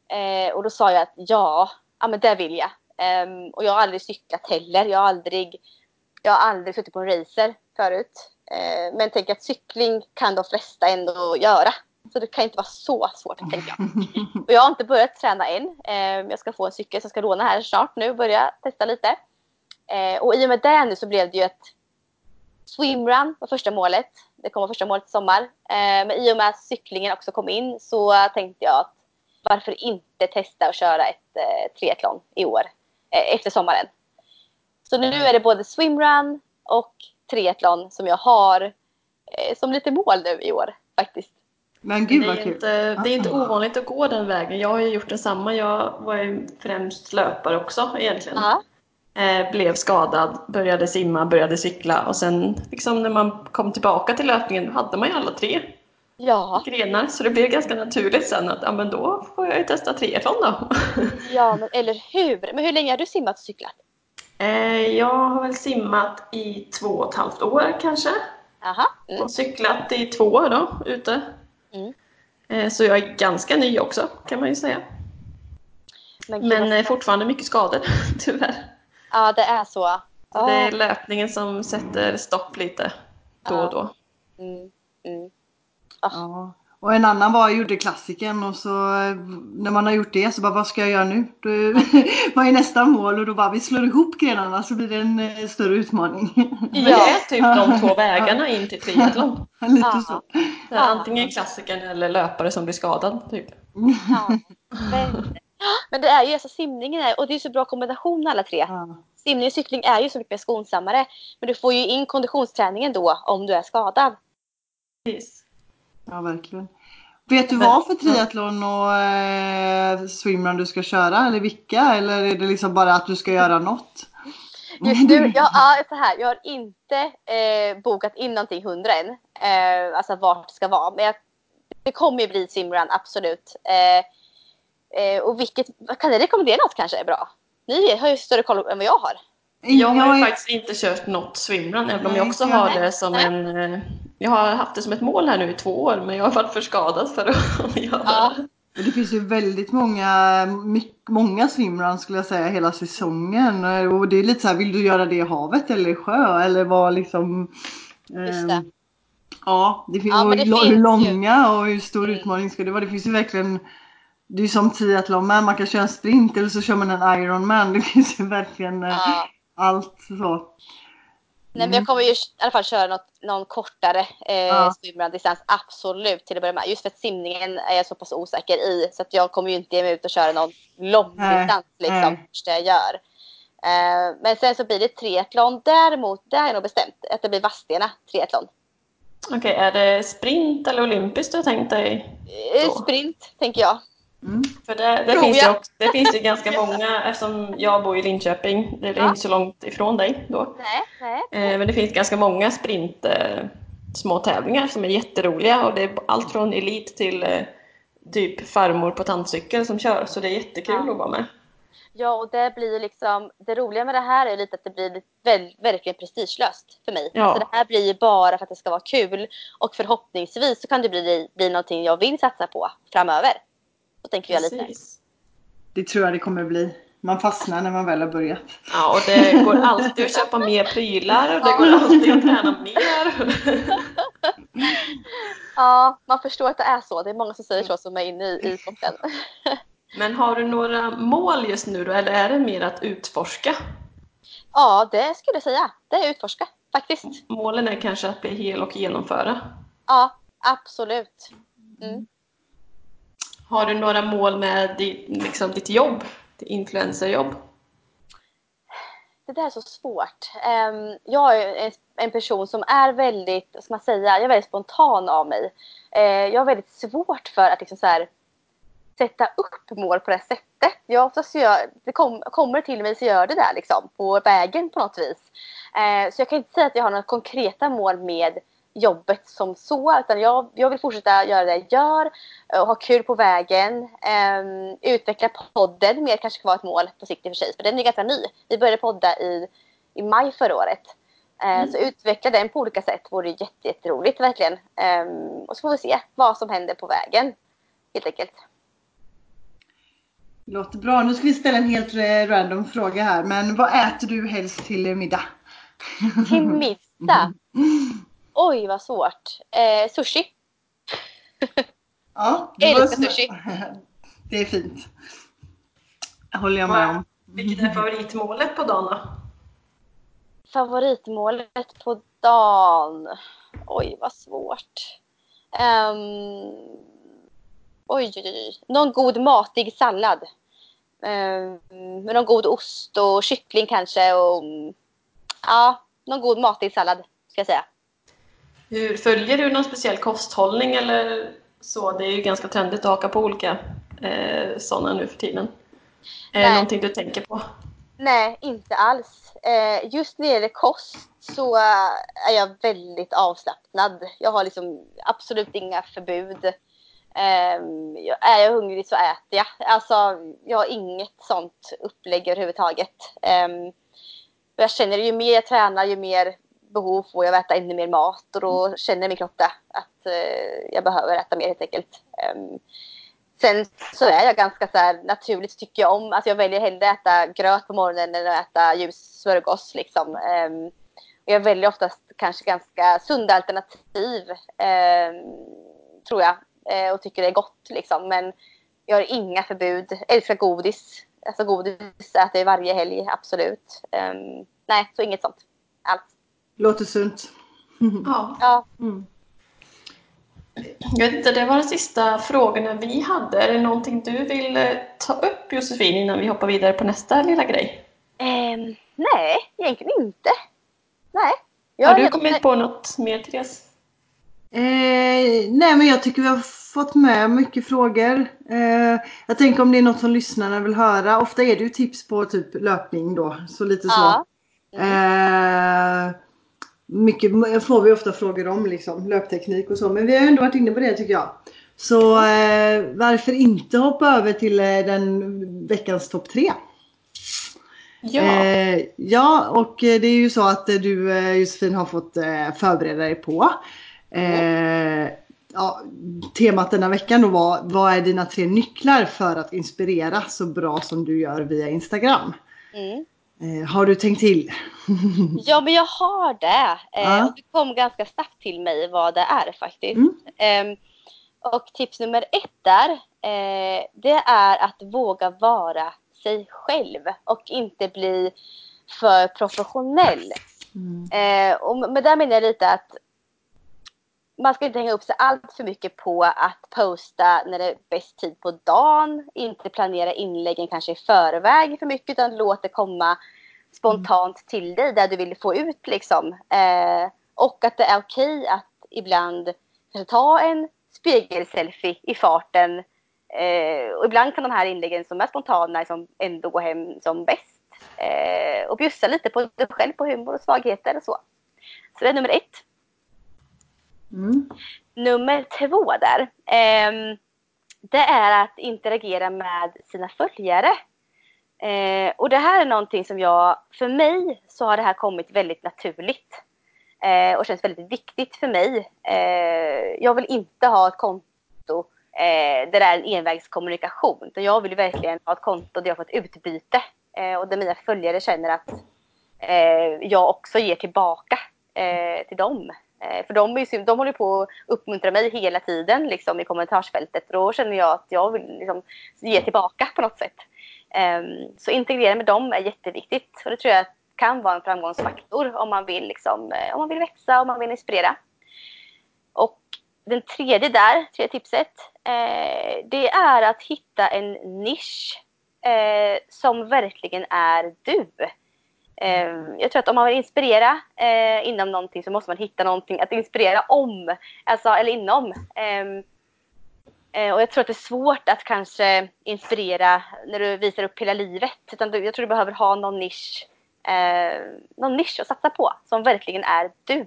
Eh, och då sa jag att ja, ja men det vill jag. Ehm, och jag har aldrig cyklat heller. Jag har aldrig, jag har aldrig suttit på en racer förut. Eh, men tänk att cykling kan de flesta ändå göra. Så det kan inte vara så svårt, tänker jag. Och jag har inte börjat träna än. Eh, jag ska få en cykel som jag ska låna här snart nu och börja testa lite. Eh, och i och med det nu så blev det ju ett swimrun var första målet. Det kommer första målet i sommar. Eh, men i och med att cyklingen också kom in så tänkte jag att varför inte testa att köra ett eh, triathlon i år eh, efter sommaren. Så nu är det både swimrun och triathlon som jag har eh, som lite mål nu i år faktiskt. Men gud det, vad är kul. inte, det är inte ovanligt att gå den vägen. Jag har ju gjort detsamma. Jag var ju främst löpare också egentligen. Ja. Eh, blev skadad, började simma, började cykla och sen liksom när man kom tillbaka till löpningen då hade man ju alla tre Ja, grenar så det blev ganska naturligt sen att ja, men då får jag ju testa triathlon då. ja men eller hur? Men hur länge har du simmat och cyklat? eh, jag har väl simmat i två och ett halvt år kanske Aha. Mm. och cyklat i två år då ute. Mm. Eh, så jag är ganska ny också kan man ju säga. Men, Men eh, fortfarande mycket skador tyvärr. Ja, det är så. Så Det är Ja. löpningen som sätter stopp lite då och då. Mm. Mm. Ja. Och en annan var jag gjorde klassiken och så eh, när man har gjort det så bara vad ska jag göra nu? Då, vad är nästa mål? Och då bara vi slår ihop grenarna så blir det en eh, större utmaning. Men det är typ de två vägarna in till triathlon. Lite Ja. så. Är Antingen klassikern eller löpare som blir skadad. Typ. Ja. Men, det är ju alltså simningen är, och det är så bra kombination alla tre. Ja. Simning och cykling är ju så mycket mer skonsammare. Men du får ju in konditionsträningen då om du är skadad. Precis. ja, verkligen. Vet du vad för triathlon och eh, swimrun du ska köra eller vilka? Eller är det liksom bara att du ska göra något? Just nu, jag, ja, så här, jag har inte eh, bokat in någonting hundra än. Eh, alltså vart det ska vara. Men jag, det kommer ju bli simrun, absolut. Eh, eh, och vilket, kan ni rekommendera något kanske är bra? Ni har ju större koll än vad jag har. Jag har ju är- faktiskt inte kört något swimrun även om jag också jag har det som en... eh, Jag har haft det som ett mål här nu i två år men jag har varit för skadad för att göra Ja. det. Det finns ju väldigt många, många swimruns skulle jag säga hela säsongen. Och det är lite så här, vill du göra det i havet eller i sjö eller vad liksom... Just det. ehm, Ja, det finns, Ja, det finns hur ju. långa och hur stor Mm. utmaning ska det vara? Det finns ju verkligen Det är ju som triathlon med, man kan köra en sprint eller så kör man en Ironman. Det finns ju verkligen eh, Ja. Allt så. Nej, men jag kommer ju i alla fall köra något, någon kortare eh, Ja. swimrun-distans. Absolut till att börja med. Just för att simningen är jag så pass osäker i. Så att jag kommer ju inte ge mig ut och köra någon långdistans liksom, nej. första jag gör. Eh, men sen så blir det triathlon. Däremot, det är nog bestämt att det blir Vadstena triathlon. Okej, är det sprint eller olympiskt du har tänkt dig? Eh, Så. sprint, tänker jag. Mm. För det, det, finns ju också, det finns ju ganska många, eftersom jag bor i Linköping, det är Ja. inte så långt ifrån dig då. Nej, nej. Eh, men det finns ganska många sprint eh, små tävlingar som är jätteroliga och det är allt från elit till eh, typ farmor på tandcykel som kör så det är jättekul Ja. att vara med. Ja, och det blir liksom, det roliga med det här är lite att det blir väl, verkligen prestigelöst för mig. Ja. Så det här blir ju bara för att det ska vara kul och förhoppningsvis så kan det bli, bli någonting jag vill satsa på framöver. Så tänker jag lite. Precis. Det tror jag det kommer bli. Man fastnar när man väl har börjat. Ja, och det går alltid att köpa mer prylar och det går alltid att träna mer. Ja, man förstår att det är så. Det är många som säger så som är inne i, i sporten. Men har du några mål just nu då, eller är det mer att utforska? Ja, det skulle jag säga. Det är utforska faktiskt. Målen är kanske att bli hel och genomföra. Ja, absolut. Mm. Har du några mål med ditt, liksom ditt jobb, ditt influencerjobb? Det där är så svårt. Ehm, jag är en- person som är väldigt, ska man säga, jag är väldigt spontan av mig. Ehm, jag har väldigt svårt för att liksom så här, sätta upp mål på det här sättet. Jag oftast gör, det kom, kommer till mig så gör det där liksom, på vägen på något vis. Ehm, så jag kan inte säga att jag har några konkreta mål med jobbet som så, utan jag, jag vill fortsätta göra det jag gör eh, och ha kul på vägen. Ehm, utveckla podden mer kanske kan vara ett mål på sikt i och för sig, för den är ganska ny. Vi började podda i, i maj förra året. Mm. Så utveckla den på olika sätt vore jätte, jätteroligt verkligen. Um, och så får vi se vad som händer på vägen helt enkelt. Låter bra. Nu ska vi ställa en helt random fråga här. Men vad äter du helst till middag? Till middag? Oj, vad svårt. Eh, sushi. Ja, det Älskar sushi. Det är fint. Det håller jag med om. Vilket är favoritmålet på dagen då? Favoritmålet på dagen? Oj, vad svårt. Um, oj, oj, oj. Någon god matig sallad. Um, med någon god ost och kyckling kanske. Och, ja, någon god matig sallad ska jag säga. Hur, följer du någon speciell kosthållning eller så? Det är ju ganska trendigt att haka på olika eh, sådana nu för tiden. Är det någonting du tänker på? Nej, inte alls. Eh, just när det gäller kost så är jag väldigt avslappnad. Jag har liksom absolut inga förbud. Eh, är jag hungrig så äter jag. Alltså, jag har inget sånt upplägg överhuvudtaget. Eh, jag känner ju mer jag tränar, ju mer behov får jag äta ännu mer mat och då känner min kropp att eh, jag behöver äta mer helt enkelt. Um, sen så är jag ganska så här, naturligt tycker jag om, alltså jag väljer hellre att äta gröt på morgonen än att äta ljus smörgås liksom. Um, jag väljer oftast kanske ganska sunda alternativ um, tror jag uh, och tycker det är gott liksom men jag har inga förbud, älskar godis. Alltså godis äter jag varje helg, absolut. nej, så inget sånt alls. Låter sunt. Ja. ja. Mm. Jag vet inte, det var de sista frågorna vi hade. Är det någonting du vill eh, ta upp Josefin innan vi hoppar vidare på nästa lilla grej? Um, nej, egentligen inte. Nej. Jag har du kommit nej. på något mer Therese? Eh, nej men jag tycker vi har fått med mycket frågor. Eh, jag tänker om det är något som lyssnarna vill höra. Ofta är det ju tips på typ löpning då. Så lite så. Ja. Mm. Eh, mycket får vi ofta frågor om liksom, löpteknik och så. Men vi har ändå varit inne på det tycker jag. Så eh, varför inte hoppa över till eh, den veckans topp tre? Ja. Eh, ja, och eh, det är ju så att eh, du Josefin har fått eh, förbereda dig på. Eh, ja, temat denna veckan då var Vad är dina tre nycklar för att inspirera så bra som du gör via Instagram? Mm. Eh, har du tänkt till? ja, men jag har det. Eh, ja. Det kom ganska snabbt till mig vad det är faktiskt. Mm. Eh, och tips nummer ett där, eh, det är att våga vara sig själv och inte bli för professionell. Mm. Eh, och med det menar jag lite att man ska inte hänga upp sig allt för mycket på att posta när det är bäst tid på dagen. Inte planera inläggen kanske i förväg för mycket utan låt det komma spontant till dig där du vill få ut liksom. Eh, och att det är okej att ibland ta en spegelselfie i farten. Eh, och ibland kan de här inläggen som är spontana liksom ändå gå hem som bäst. Eh, och bjussa lite på dig själv på humor och svagheter och så. Så det är nummer ett. Mm. Nummer två där. Eh, det är att interagera med sina följare. Eh, och det här är någonting som jag, för mig så har det här kommit väldigt naturligt. Eh, och känns väldigt viktigt för mig. Eh, jag vill inte ha ett konto eh, där det är en envägskommunikation. Utan jag vill verkligen ha ett konto där jag får ett utbyte. Eh, och där mina följare känner att eh, jag också ger tillbaka eh, till dem. Eh, för de, är, de håller på att uppmuntra mig hela tiden liksom, i kommentarsfältet. Då känner jag att jag vill liksom, ge tillbaka på något sätt. Ehm, så integrera med dem är jätteviktigt. Och det tror jag kan vara en framgångsfaktor om man vill, liksom, eh, om man vill växa och man vill inspirera. Och den tredje där, tredje tipset, eh, det är att hitta en nisch eh, som verkligen är du. Eh, jag tror att om man vill inspirera eh, inom någonting så måste man hitta någonting att inspirera om, alltså, eller inom. Ehm, eh, och jag tror att det är svårt att kanske inspirera när du visar upp hela livet. Utan jag tror du behöver ha någon nisch, eh, någon nisch att satsa på som verkligen är du.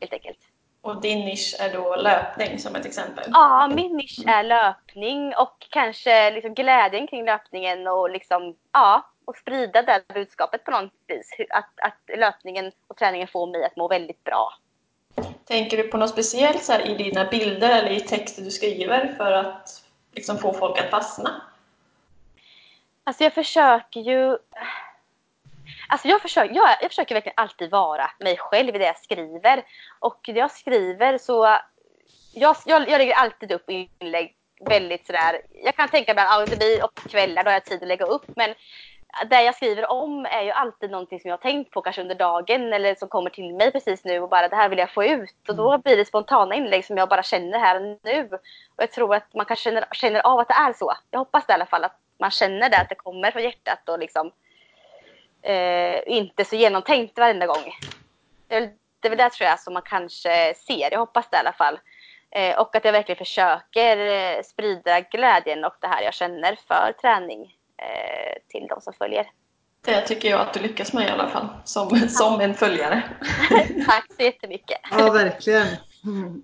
Helt enkelt. Och din nisch är då löpning som ett exempel? Ja, min nisch är löpning och kanske liksom glädjen kring löpningen och liksom, ja, och sprida det budskapet på något vis. Att, att löpningen och träningen får mig att må väldigt bra. Tänker du på något speciellt så här, i dina bilder eller i texter du skriver för att liksom, få folk att fastna? Alltså jag försöker ju... Alltså jag, försöker, jag, jag försöker verkligen alltid vara mig själv i det jag skriver. Och det jag skriver så... Jag, jag, jag lägger alltid upp inlägg väldigt sådär... Jag kan tänka mig att det blir och kvällar då har jag tid att lägga upp. Men det jag skriver om är ju alltid någonting som jag tänkt på kanske under dagen eller som kommer till mig precis nu och bara det här vill jag få ut. Och då blir det spontana inlägg som jag bara känner här och nu. Och jag tror att man kanske känner, känner av att det är så. Jag hoppas det i alla fall att man känner det, att det kommer från hjärtat och liksom eh, inte så genomtänkt varenda gång. Det är, väl, det är väl det tror jag som man kanske ser. Jag hoppas det i alla fall. Eh, och att jag verkligen försöker eh, sprida glädjen och det här jag känner för träning till de som följer. Det tycker jag att du lyckas med i alla fall, som, som en följare. Tack så jättemycket. Ja, verkligen. Mm.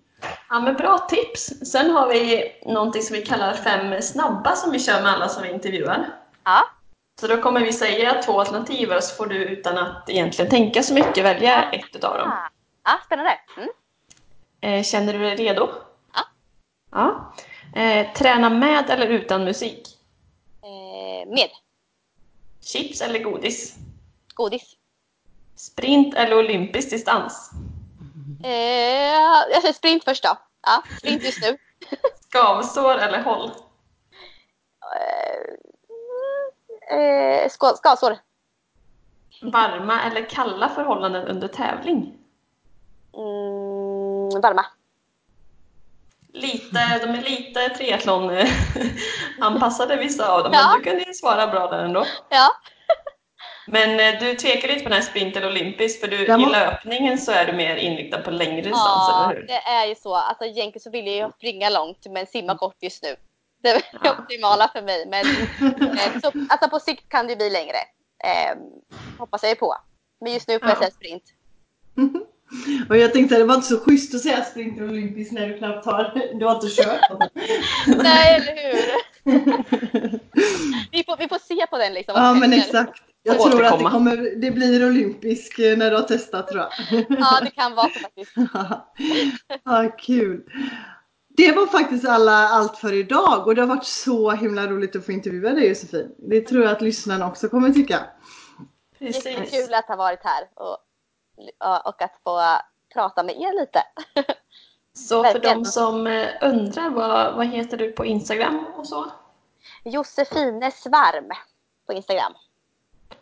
Ja, men bra tips! Sen har vi någonting som vi kallar fem snabba som vi kör med alla som vi intervjuar. Ja. Så då kommer vi säga två alternativ och så får du utan att egentligen tänka så mycket välja ett av dem. Ja, spännande. Mm. Eh, känner du dig redo? Ja. ja. Eh, träna med eller utan musik? Eh, med. Chips eller godis? Godis. Sprint eller olympisk distans? Eh, jag säger sprint först då. Ja, sprint just nu. Skavsår eller håll? Eh, eh, skavsår. Varma eller kalla förhållanden under tävling? Mm, varma. Lite, de är lite triathlon-anpassade vissa av dem, Ja. men du kunde ju svara bra där ändå. Ja. Men eh, du tvekar lite på den här sprint eller olympisk, för du, Jag i löpningen så är du mer inriktad på längre distans, Ja, eller hur? det är ju så. Alltså egentligen så vill jag ju springa långt men simma kort just nu. Det är det Ja. optimala för mig. Men eh, så, alltså på sikt kan det bli längre. Eh, hoppas jag på. Men just nu får jag Ja. säga sprint. Och jag tänkte det var inte så schysst att säga sprint och olympisk när du knappt har, du har inte kört. Nej, eller hur? Vi får, vi får se på den liksom. ja men exakt. Jag tror att det, Återkomma. kommer, det blir olympisk eh, när du har testat tror jag. Ja, det kan vara så faktiskt. ja, kul. Det var faktiskt alla, allt för idag och det har varit så himla roligt att få intervjua dig Josefin. Det tror jag att lyssnarna också kommer tycka. Precis. Jättekul att ha varit här och, och att få prata med er lite. Så för de som eh, undrar, vad, vad heter du på Instagram och så? Josefine Svarm på Instagram.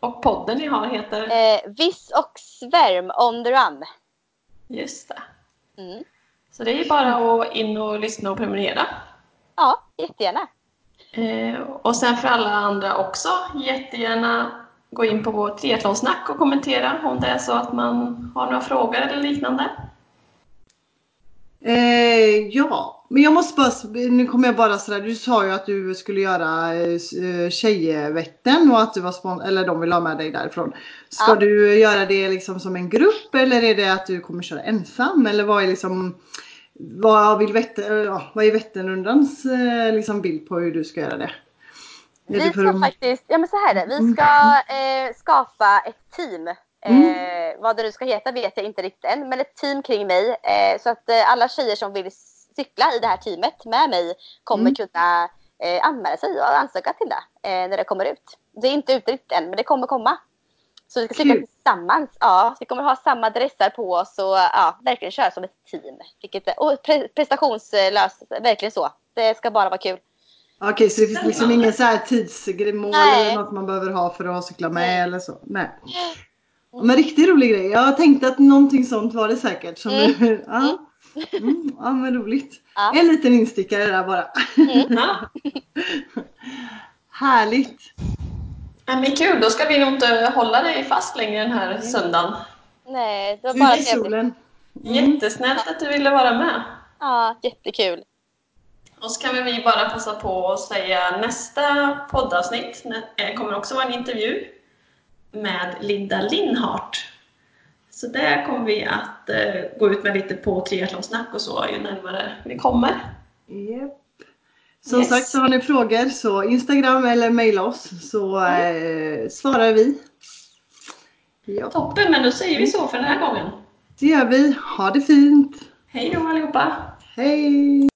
Och podden ni har heter? Eh, Viss och Svärm on the run. Just det. Mm. Så det är bara att in och lyssna och prenumerera. Ja, jättegärna. Eh, och sen för alla andra också, jättegärna gå in på vår triathlonsnack och kommentera om det är så att man har några frågor eller liknande. Eh, ja, men jag måste bara, nu kommer jag bara sådär, du sa ju att du skulle göra eh, Tjejvätten och att du var spon- eller de vill ha med dig därifrån. Ska Ja. du göra det liksom som en grupp eller är det att du kommer köra ensam eller vad är liksom vad, vill Vättern, eh, ja, vad är Vätternrundans eh, liksom bild på hur du ska göra det? Vi ska att- faktiskt, ja men så här är det. Vi ska eh, skapa ett team. Eh, vad det nu ska heta vet jag inte riktigt än, men ett team kring mig. Eh, så att eh, alla tjejer som vill cykla i det här teamet med mig kommer Mm. kunna eh, anmäla sig och ansöka till det eh, när det kommer ut. Det är inte ute riktigt än, men det kommer komma. Så vi ska cykla tillsammans. Ja, vi kommer ha samma dressar på oss och ja, verkligen köra som ett team. Vilket, och pre prestationslöst, verkligen så. Det ska bara vara kul. Okej, så det finns liksom ingen så här tidsmål eller något man behöver ha för att cykla med eller så? Nej. Ja, Men riktigt rolig grej. Jag tänkte att någonting sånt var det säkert. Som Mm. du, ja. Mm, ja men roligt. Ja. En liten instickare där bara. Ja. Härligt. Ja, men kul, då ska vi nog inte hålla dig fast längre den här söndagen. Nej, det var bara trevligt. solen. Mm. Jättesnällt att du ville vara med. Ja, jättekul. Och så kan vi bara passa på att säga nästa poddavsnitt eh, kommer också vara en intervju med Linda Linnhart. Så där kommer vi att eh, gå ut med lite på triathlonsnack och så ju närmare vi kommer. Japp. Som Yes. sagt så har ni frågor så Instagram eller mejla oss så eh, svarar vi. Ja, Toppen, men då säger vi så för den här gången. det gör vi. Ha det fint! Hej då allihopa! Hej!